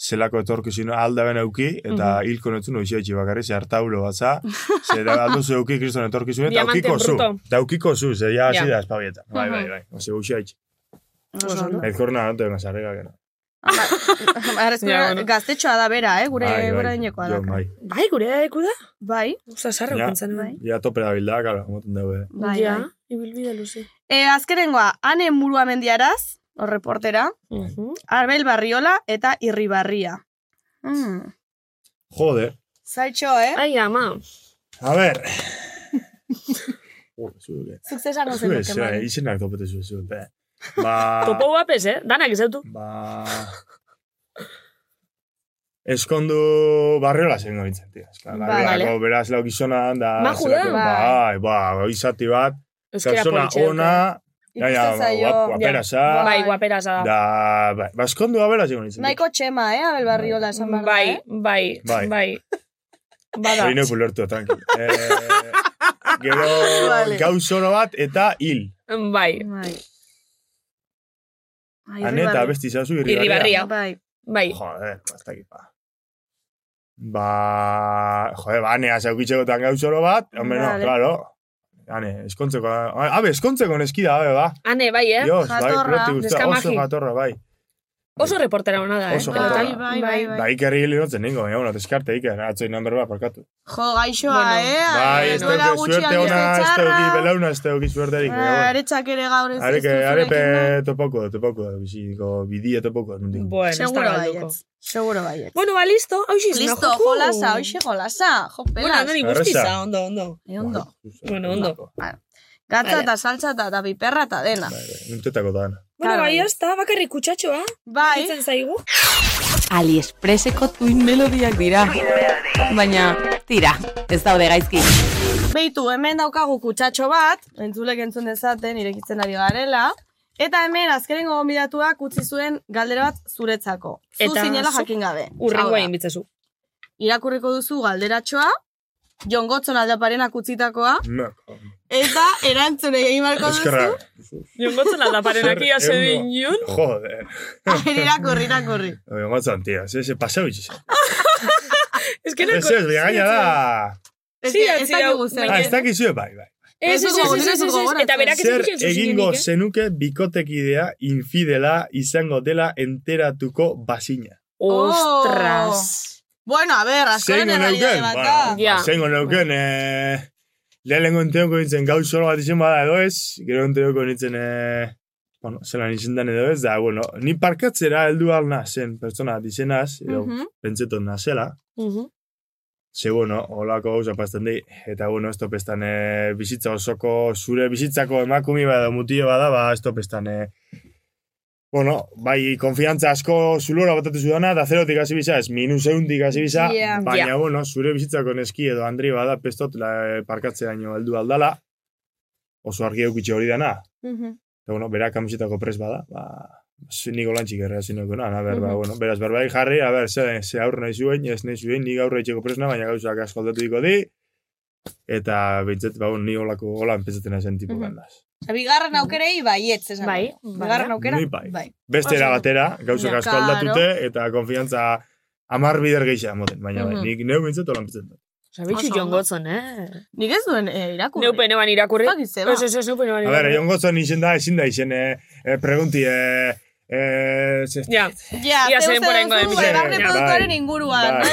E: zelako etorkizun alda ben euki, eta hilko netzun oizia itxi bakarri, ze hartaulo batza, ze da alduzu euki kriston etorkizun, eta aukiko zu, eta aukiko zu, ze ja hasi da espabietan. Bai, bai, bai, oze oizia itxi.
B: Oso ondo.
E: Ez korna, no te vengas arriba, que no.
B: Ara, ez
H: Ja, bueno.
B: gaztetxoa da bera, eh? Gure,
E: Bai,
B: gure
E: bai,
B: dinekoa da.
E: bai.
H: Bai, gure eku da?
B: Bai,
H: Osta, sarra
E: Ja.
H: pentsatu.
B: Bai.
E: Ja tope da bilda, karo, moten dugu, eh.
B: bai,
H: Ja,
B: bai.
H: ibilbide luze.
B: E, azkenengoa, ane murua mendiaraz, reportera,
H: Mhm.
B: Arbel Barriola eta Irribarria. Mm.
E: Jode.
B: Zaitxo, eh?
H: Ai, ama.
E: A zuke.
B: Zuk zesan
E: Zue,
B: ozen
E: zue, izenak topete zue, zue, be. Ba...
H: Topo guapes, eh? Danak ezautu.
E: Ba... Eskondu barriola zengo nintzen, tia. Eska,
H: Ba, vale.
E: beraz lau gizona da...
H: Maju
E: zelako-
H: da.
E: Bai, ba, izati bat.
H: Euskara
E: Persona
H: politxe
E: ona, ja, ja,
B: Ikusten zaio.
E: guap- guaperasa.
H: Bai, guaperasa da.
E: Da, bai, ba, eskondu abela zengo nintzen.
B: Nahiko txema, eh, Abel Barriola esan behar da,
H: Bai,
B: eh?
H: bai,
E: Bai.
H: bai. Bada.
E: Hori neuk ulertu, tranquil. Eh, gero
H: Vale.
E: gauz oro bat eta hil.
H: Bai.
B: Bai. Ai,
E: Ane eta besti zazu irribarria.
H: Irribarria.
B: Bai.
H: Bai.
E: Joder, basta aquí, ba. Ba, joder, ba, anea zaukitxekotan gauz oro bat, hombre, no,
H: Vale.
E: claro. Ane, eskontzeko, abe, eskontzeko neskida, abe, ba.
H: Ane, bai, eh?
E: Dios, bai,
H: Jatorra, deskamaji.
E: oso jatorra, bai.
H: Oso reportera hona da, eh?
E: Oso
H: Pelotan.
E: jatorra.
B: Bai, bai, bai.
E: Ba, ikerri hili notzen ningo, baina, bueno, deskarte iker, atzoi number bat, parkatu.
B: Jo, gaixoa,
H: Bueno.
B: eh?
E: Bai, ez
B: gutxi
E: suerte ona, ez
B: txarra.
E: teuki belauna, ez teuki suerterik. baina, bueno.
B: Aretxak ere gaur ez
E: Are
B: ez
E: que
B: du
E: arepe
B: nahi.
E: topoko, topoko, biziko bidie topoko.
H: Bueno, da
B: Seguro baietz. Seguro baietz.
H: Bueno, ba, listo. Hau xizna,
B: Listo,
H: joku.
B: jolasa, hoxe jolasa. Jo, pelas.
H: Bueno, andoni guztiza, ondo, ondo.
B: E, ondo.
H: Bueno, ondo.
B: Gatza eta saltza eta piperra eta dena.
E: Nuntetako da.
H: Bueno, bai, hasta bakarrik kutsatxoa.
B: Bai.
H: Itzen zaigu.
I: Aliexpreseko tuin melodiak dira. Baina, tira, ez daude gaizki.
B: Beitu, hemen daukagu kutsatxo bat, entzulek entzun dezaten, irekitzen ari garela. Eta hemen azkenengo gonbidatuak utzi zuen galdera bat zuretzako. Zu
H: Eta
B: zinela
H: zuk
B: jakin gabe.
H: Urrengo egin bitzezu.
B: Irakurriko duzu galderatxoa, Jon Gotzon aldaparenak utzitakoa,
E: No.
B: Eta erantzun egin barko duzu.
E: Eskerra.
H: Jongotzen aldaparenak ia
E: Zer,
H: zede
E: eguno.
H: inun.
E: Joder.
B: irakurri, irakurri.
E: Oye, gotzan, tia, ze, ze pasau itxiz.
H: Ez que
E: Ez ez, gaina da.
B: Ez ez dakigu zer.
E: Ah, ez bai, bai.
H: Ez, ez, ez, ez, ez, ez, ez, eta berak ez
E: Zer egingo
H: eh?
E: zenuke bikotekidea infidela izango dela enteratuko basina.
H: Ostras.
B: Bueno, a ver, askoren errealidade bat
E: bueno,
B: da.
H: Ja.
E: zeingo neuken, eh, lehenengo enteuko nintzen gauz solo bat izen bada edo ez, gero enteuko nintzen, eh, bueno, zelan izen dan edo ez, da, bueno, ni parkatzera heldu alna zen pertsona bat izenaz, edo
B: Mhm.
E: pentsetot nazela, Ze, bueno, holako gauza pasten di, eta, bueno, ez topestan e, bizitza osoko, zure bizitzako emakumi bada, mutio bada, ba, ez topestan, e, bueno, bai, konfiantza asko zulora batatu zudana, da zerotik hasi bisa, ez minus euntik hasi bisa,
B: Yeah.
E: baina,
H: Yeah.
E: bueno, zure bizitzako neski edo Andri bada, pestot, la, parkatzeraino heldu aldala, oso argi eukitxe hori dana,
B: Mhm.
E: eta, bueno, bera kamisetako pres bada, ba, niko lantxik errea zineko na, a ber, ba,
B: Mhm.
E: bueno, beraz, berbai jarri, a ber, ze, ze aurre nahi zuen, ez nahi zuen, nik aurre etxeko presna, baina gauzak asko aldatu diko di, eta bintzet, ba, ni holako, hola enpezaten ezen tipo
B: Mhm.
E: gandaz.
B: Bigarren aukerei baietz esan.
H: Bai,
B: Bigarren aukera,
E: Ni bai.
B: bai.
E: Beste era batera, gauzak
B: Ja,
E: asko aldatute, eta konfiantza amar bider gehiago moten, baina bai,
B: Mhm.
E: nik neu bintzet hola enpezaten dut.
H: Zabitxu
B: ondo.
H: Gotzon, eh?
B: Nik ez duen eh, irakurri.
H: Neupe neban irakurri.
B: Ez dakit ze ba.
H: Ez, ez, ez, neupe neban
E: A ber,
H: irakurri.
E: egon gotzon izen da, ezin da izen, eh, eh, pregunti, eh, eh, ze-
H: Ja,
B: Ja,
H: Ia
B: ze
H: zen
B: uste
H: porengo de
B: duzu,
H: miseria.
B: barne
E: Bai,
B: produktuaren inguruan.
E: bai.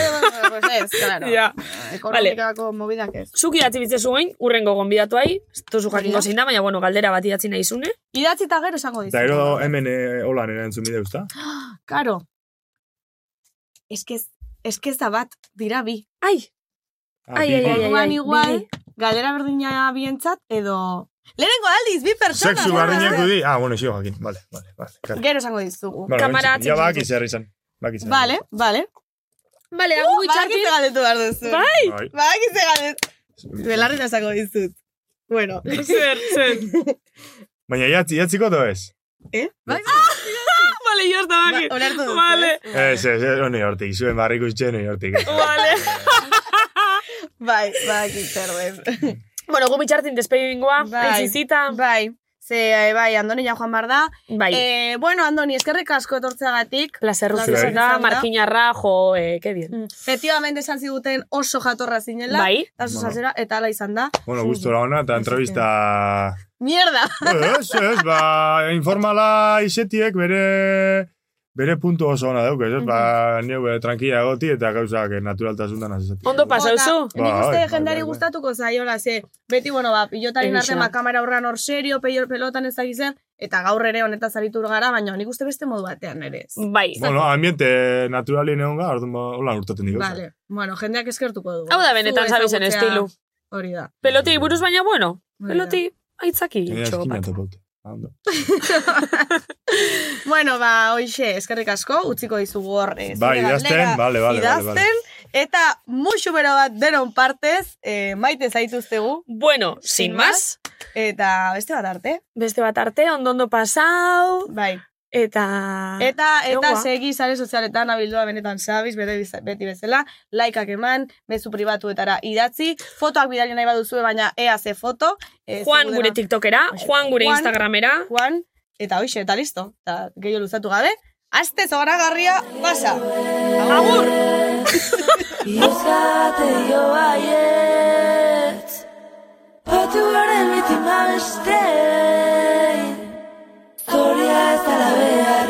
B: Bai, pues ez, claro.
H: ja.
B: Ekonomikako mobidak ez.
H: Zuk idatzi bitzezu gain, urrengo gonbidatuai, ez tozu
B: Hori
H: jakingo
B: da.
H: zein da, baina, bueno, galdera bat idatzi nahi zune.
B: Idatzi eta gero esango dizu.
E: Eta gero hemen eh, holan erantzun bide usta.
B: Karo. Ez que ez- ez que ez da bat, dira bi.
H: Ai,
E: Ah,
H: ai,
E: bi-
H: ai,
E: bi-
H: ai, ai,
B: Orduan
H: ai,
B: igual,
H: bi.
B: galdera berdina bientzat, edo... Lehenengo aldiz, bi persona.
E: Sexu barriñeko di. Ah, bueno, xio jakin. Vale, vale, vale.
B: Gero esango dizugu.
E: Vale,
H: Kamara
E: bentsi, Ja
H: atzen
E: baki zer izan. Baki zer.
B: Vale, vale.
H: Bale,
B: Uh,
H: agu
B: Badakit
H: bitxartin.
B: ze galdetu behar duzu.
H: Bai,
E: Bai.
B: Badakit ze galdetu. Belarri esango dizut. Bueno.
H: zer, zer.
E: Baina iatzi, iatziko to ez?
B: Eh? Bai,
H: Bale, jo ez da
B: ba,
H: bakit.
B: olertu duzu.
H: Vale?
E: Ez, ez, ez, honi hortik, zuen barrik uste honi hortik.
H: vale.
B: Bai, badakit zer.
H: Bueno, gu bitxartin despedingoa,
B: Bai.
H: aizizita.
B: Bai. Ze, eh, bai, Andoni ja joan bar da.
H: Bai.
B: Eh, bueno, Andoni, eskerrik asko etortzeagatik.
H: Placer da. Markinarra, jo, eh, que bien.
B: Efectivamente esan ziguten oso jatorra zinela.
H: Bai.
B: Eta oso
E: Bueno.
B: zazera, eta ala izan da.
E: Bueno, gustora ona, eta entrevista...
B: Mierda!
E: Ez, ez, ba, informala izetiek bere bere puntu oso ona dauk, ez, ba, neu bere tranquila egoti eta gauzak naturaltasundan azizati.
H: Ondo pasauzu?
B: Nik uste
E: Bai,
B: jendari
E: bai, bai.
B: gustatuko zaiola, ze, beti, bueno, ba, pilotarin
H: Egia.
B: arte kamera aurrean hor serio, peio pelotan ez dakizen, eta gaur ere honetaz aritu gara, baina nik uste beste modu batean ere ez.
H: Bai.
E: Bueno, ambiente naturalien egon ga, orduan ba, hola urtaten dik.
B: Vale. Bueno, jendeak eskertuko du.
H: Hau da benetan zabizen
B: ezagutzea.
H: estilu.
B: Hori da.
H: Peloti buruz baina, bueno,
B: da.
H: peloti aitzaki
E: Nire ondo.
B: Bueno, ba, hoxe, eskerrik asko, utziko dizugu hor. eh,
E: Bai, idazten, bale, bale,
B: idazten, eta musu bero bat denon partez, eh, maite zaituztegu.
H: Bueno, sin más,
B: Eta beste bat arte.
H: beste bat arte, ondo ondo pasau,
B: Bai.
H: Eta...
B: Eta, eta
H: Egoa.
B: segi sare sozialetan abildua benetan sabiz, bete, biz- beti bezala, laikak eman, bezu pribatuetara idatzi, fotoak bidali nahi baduzue, baina ea ze foto. eh,
H: Juan gure tiktokera, Juan gure
B: Juan,
H: instagramera,
B: Juan, eta hoxe, eta listo. Eta gehiago luzatu gabe, aste zoragarria pasa. Agur!
M: Iozkate dio baietz Batu garen mitima beste Zoria ez dala beharrez.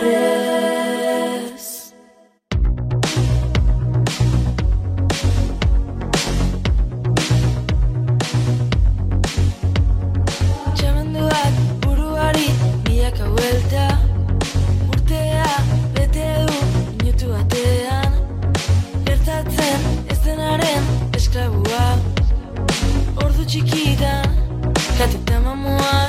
M: Txamenduak buruari milaka buelta Urtea bete du minutu batean. Gertatzen ez denaren esklabua Ordu txikitan Kateta mamuak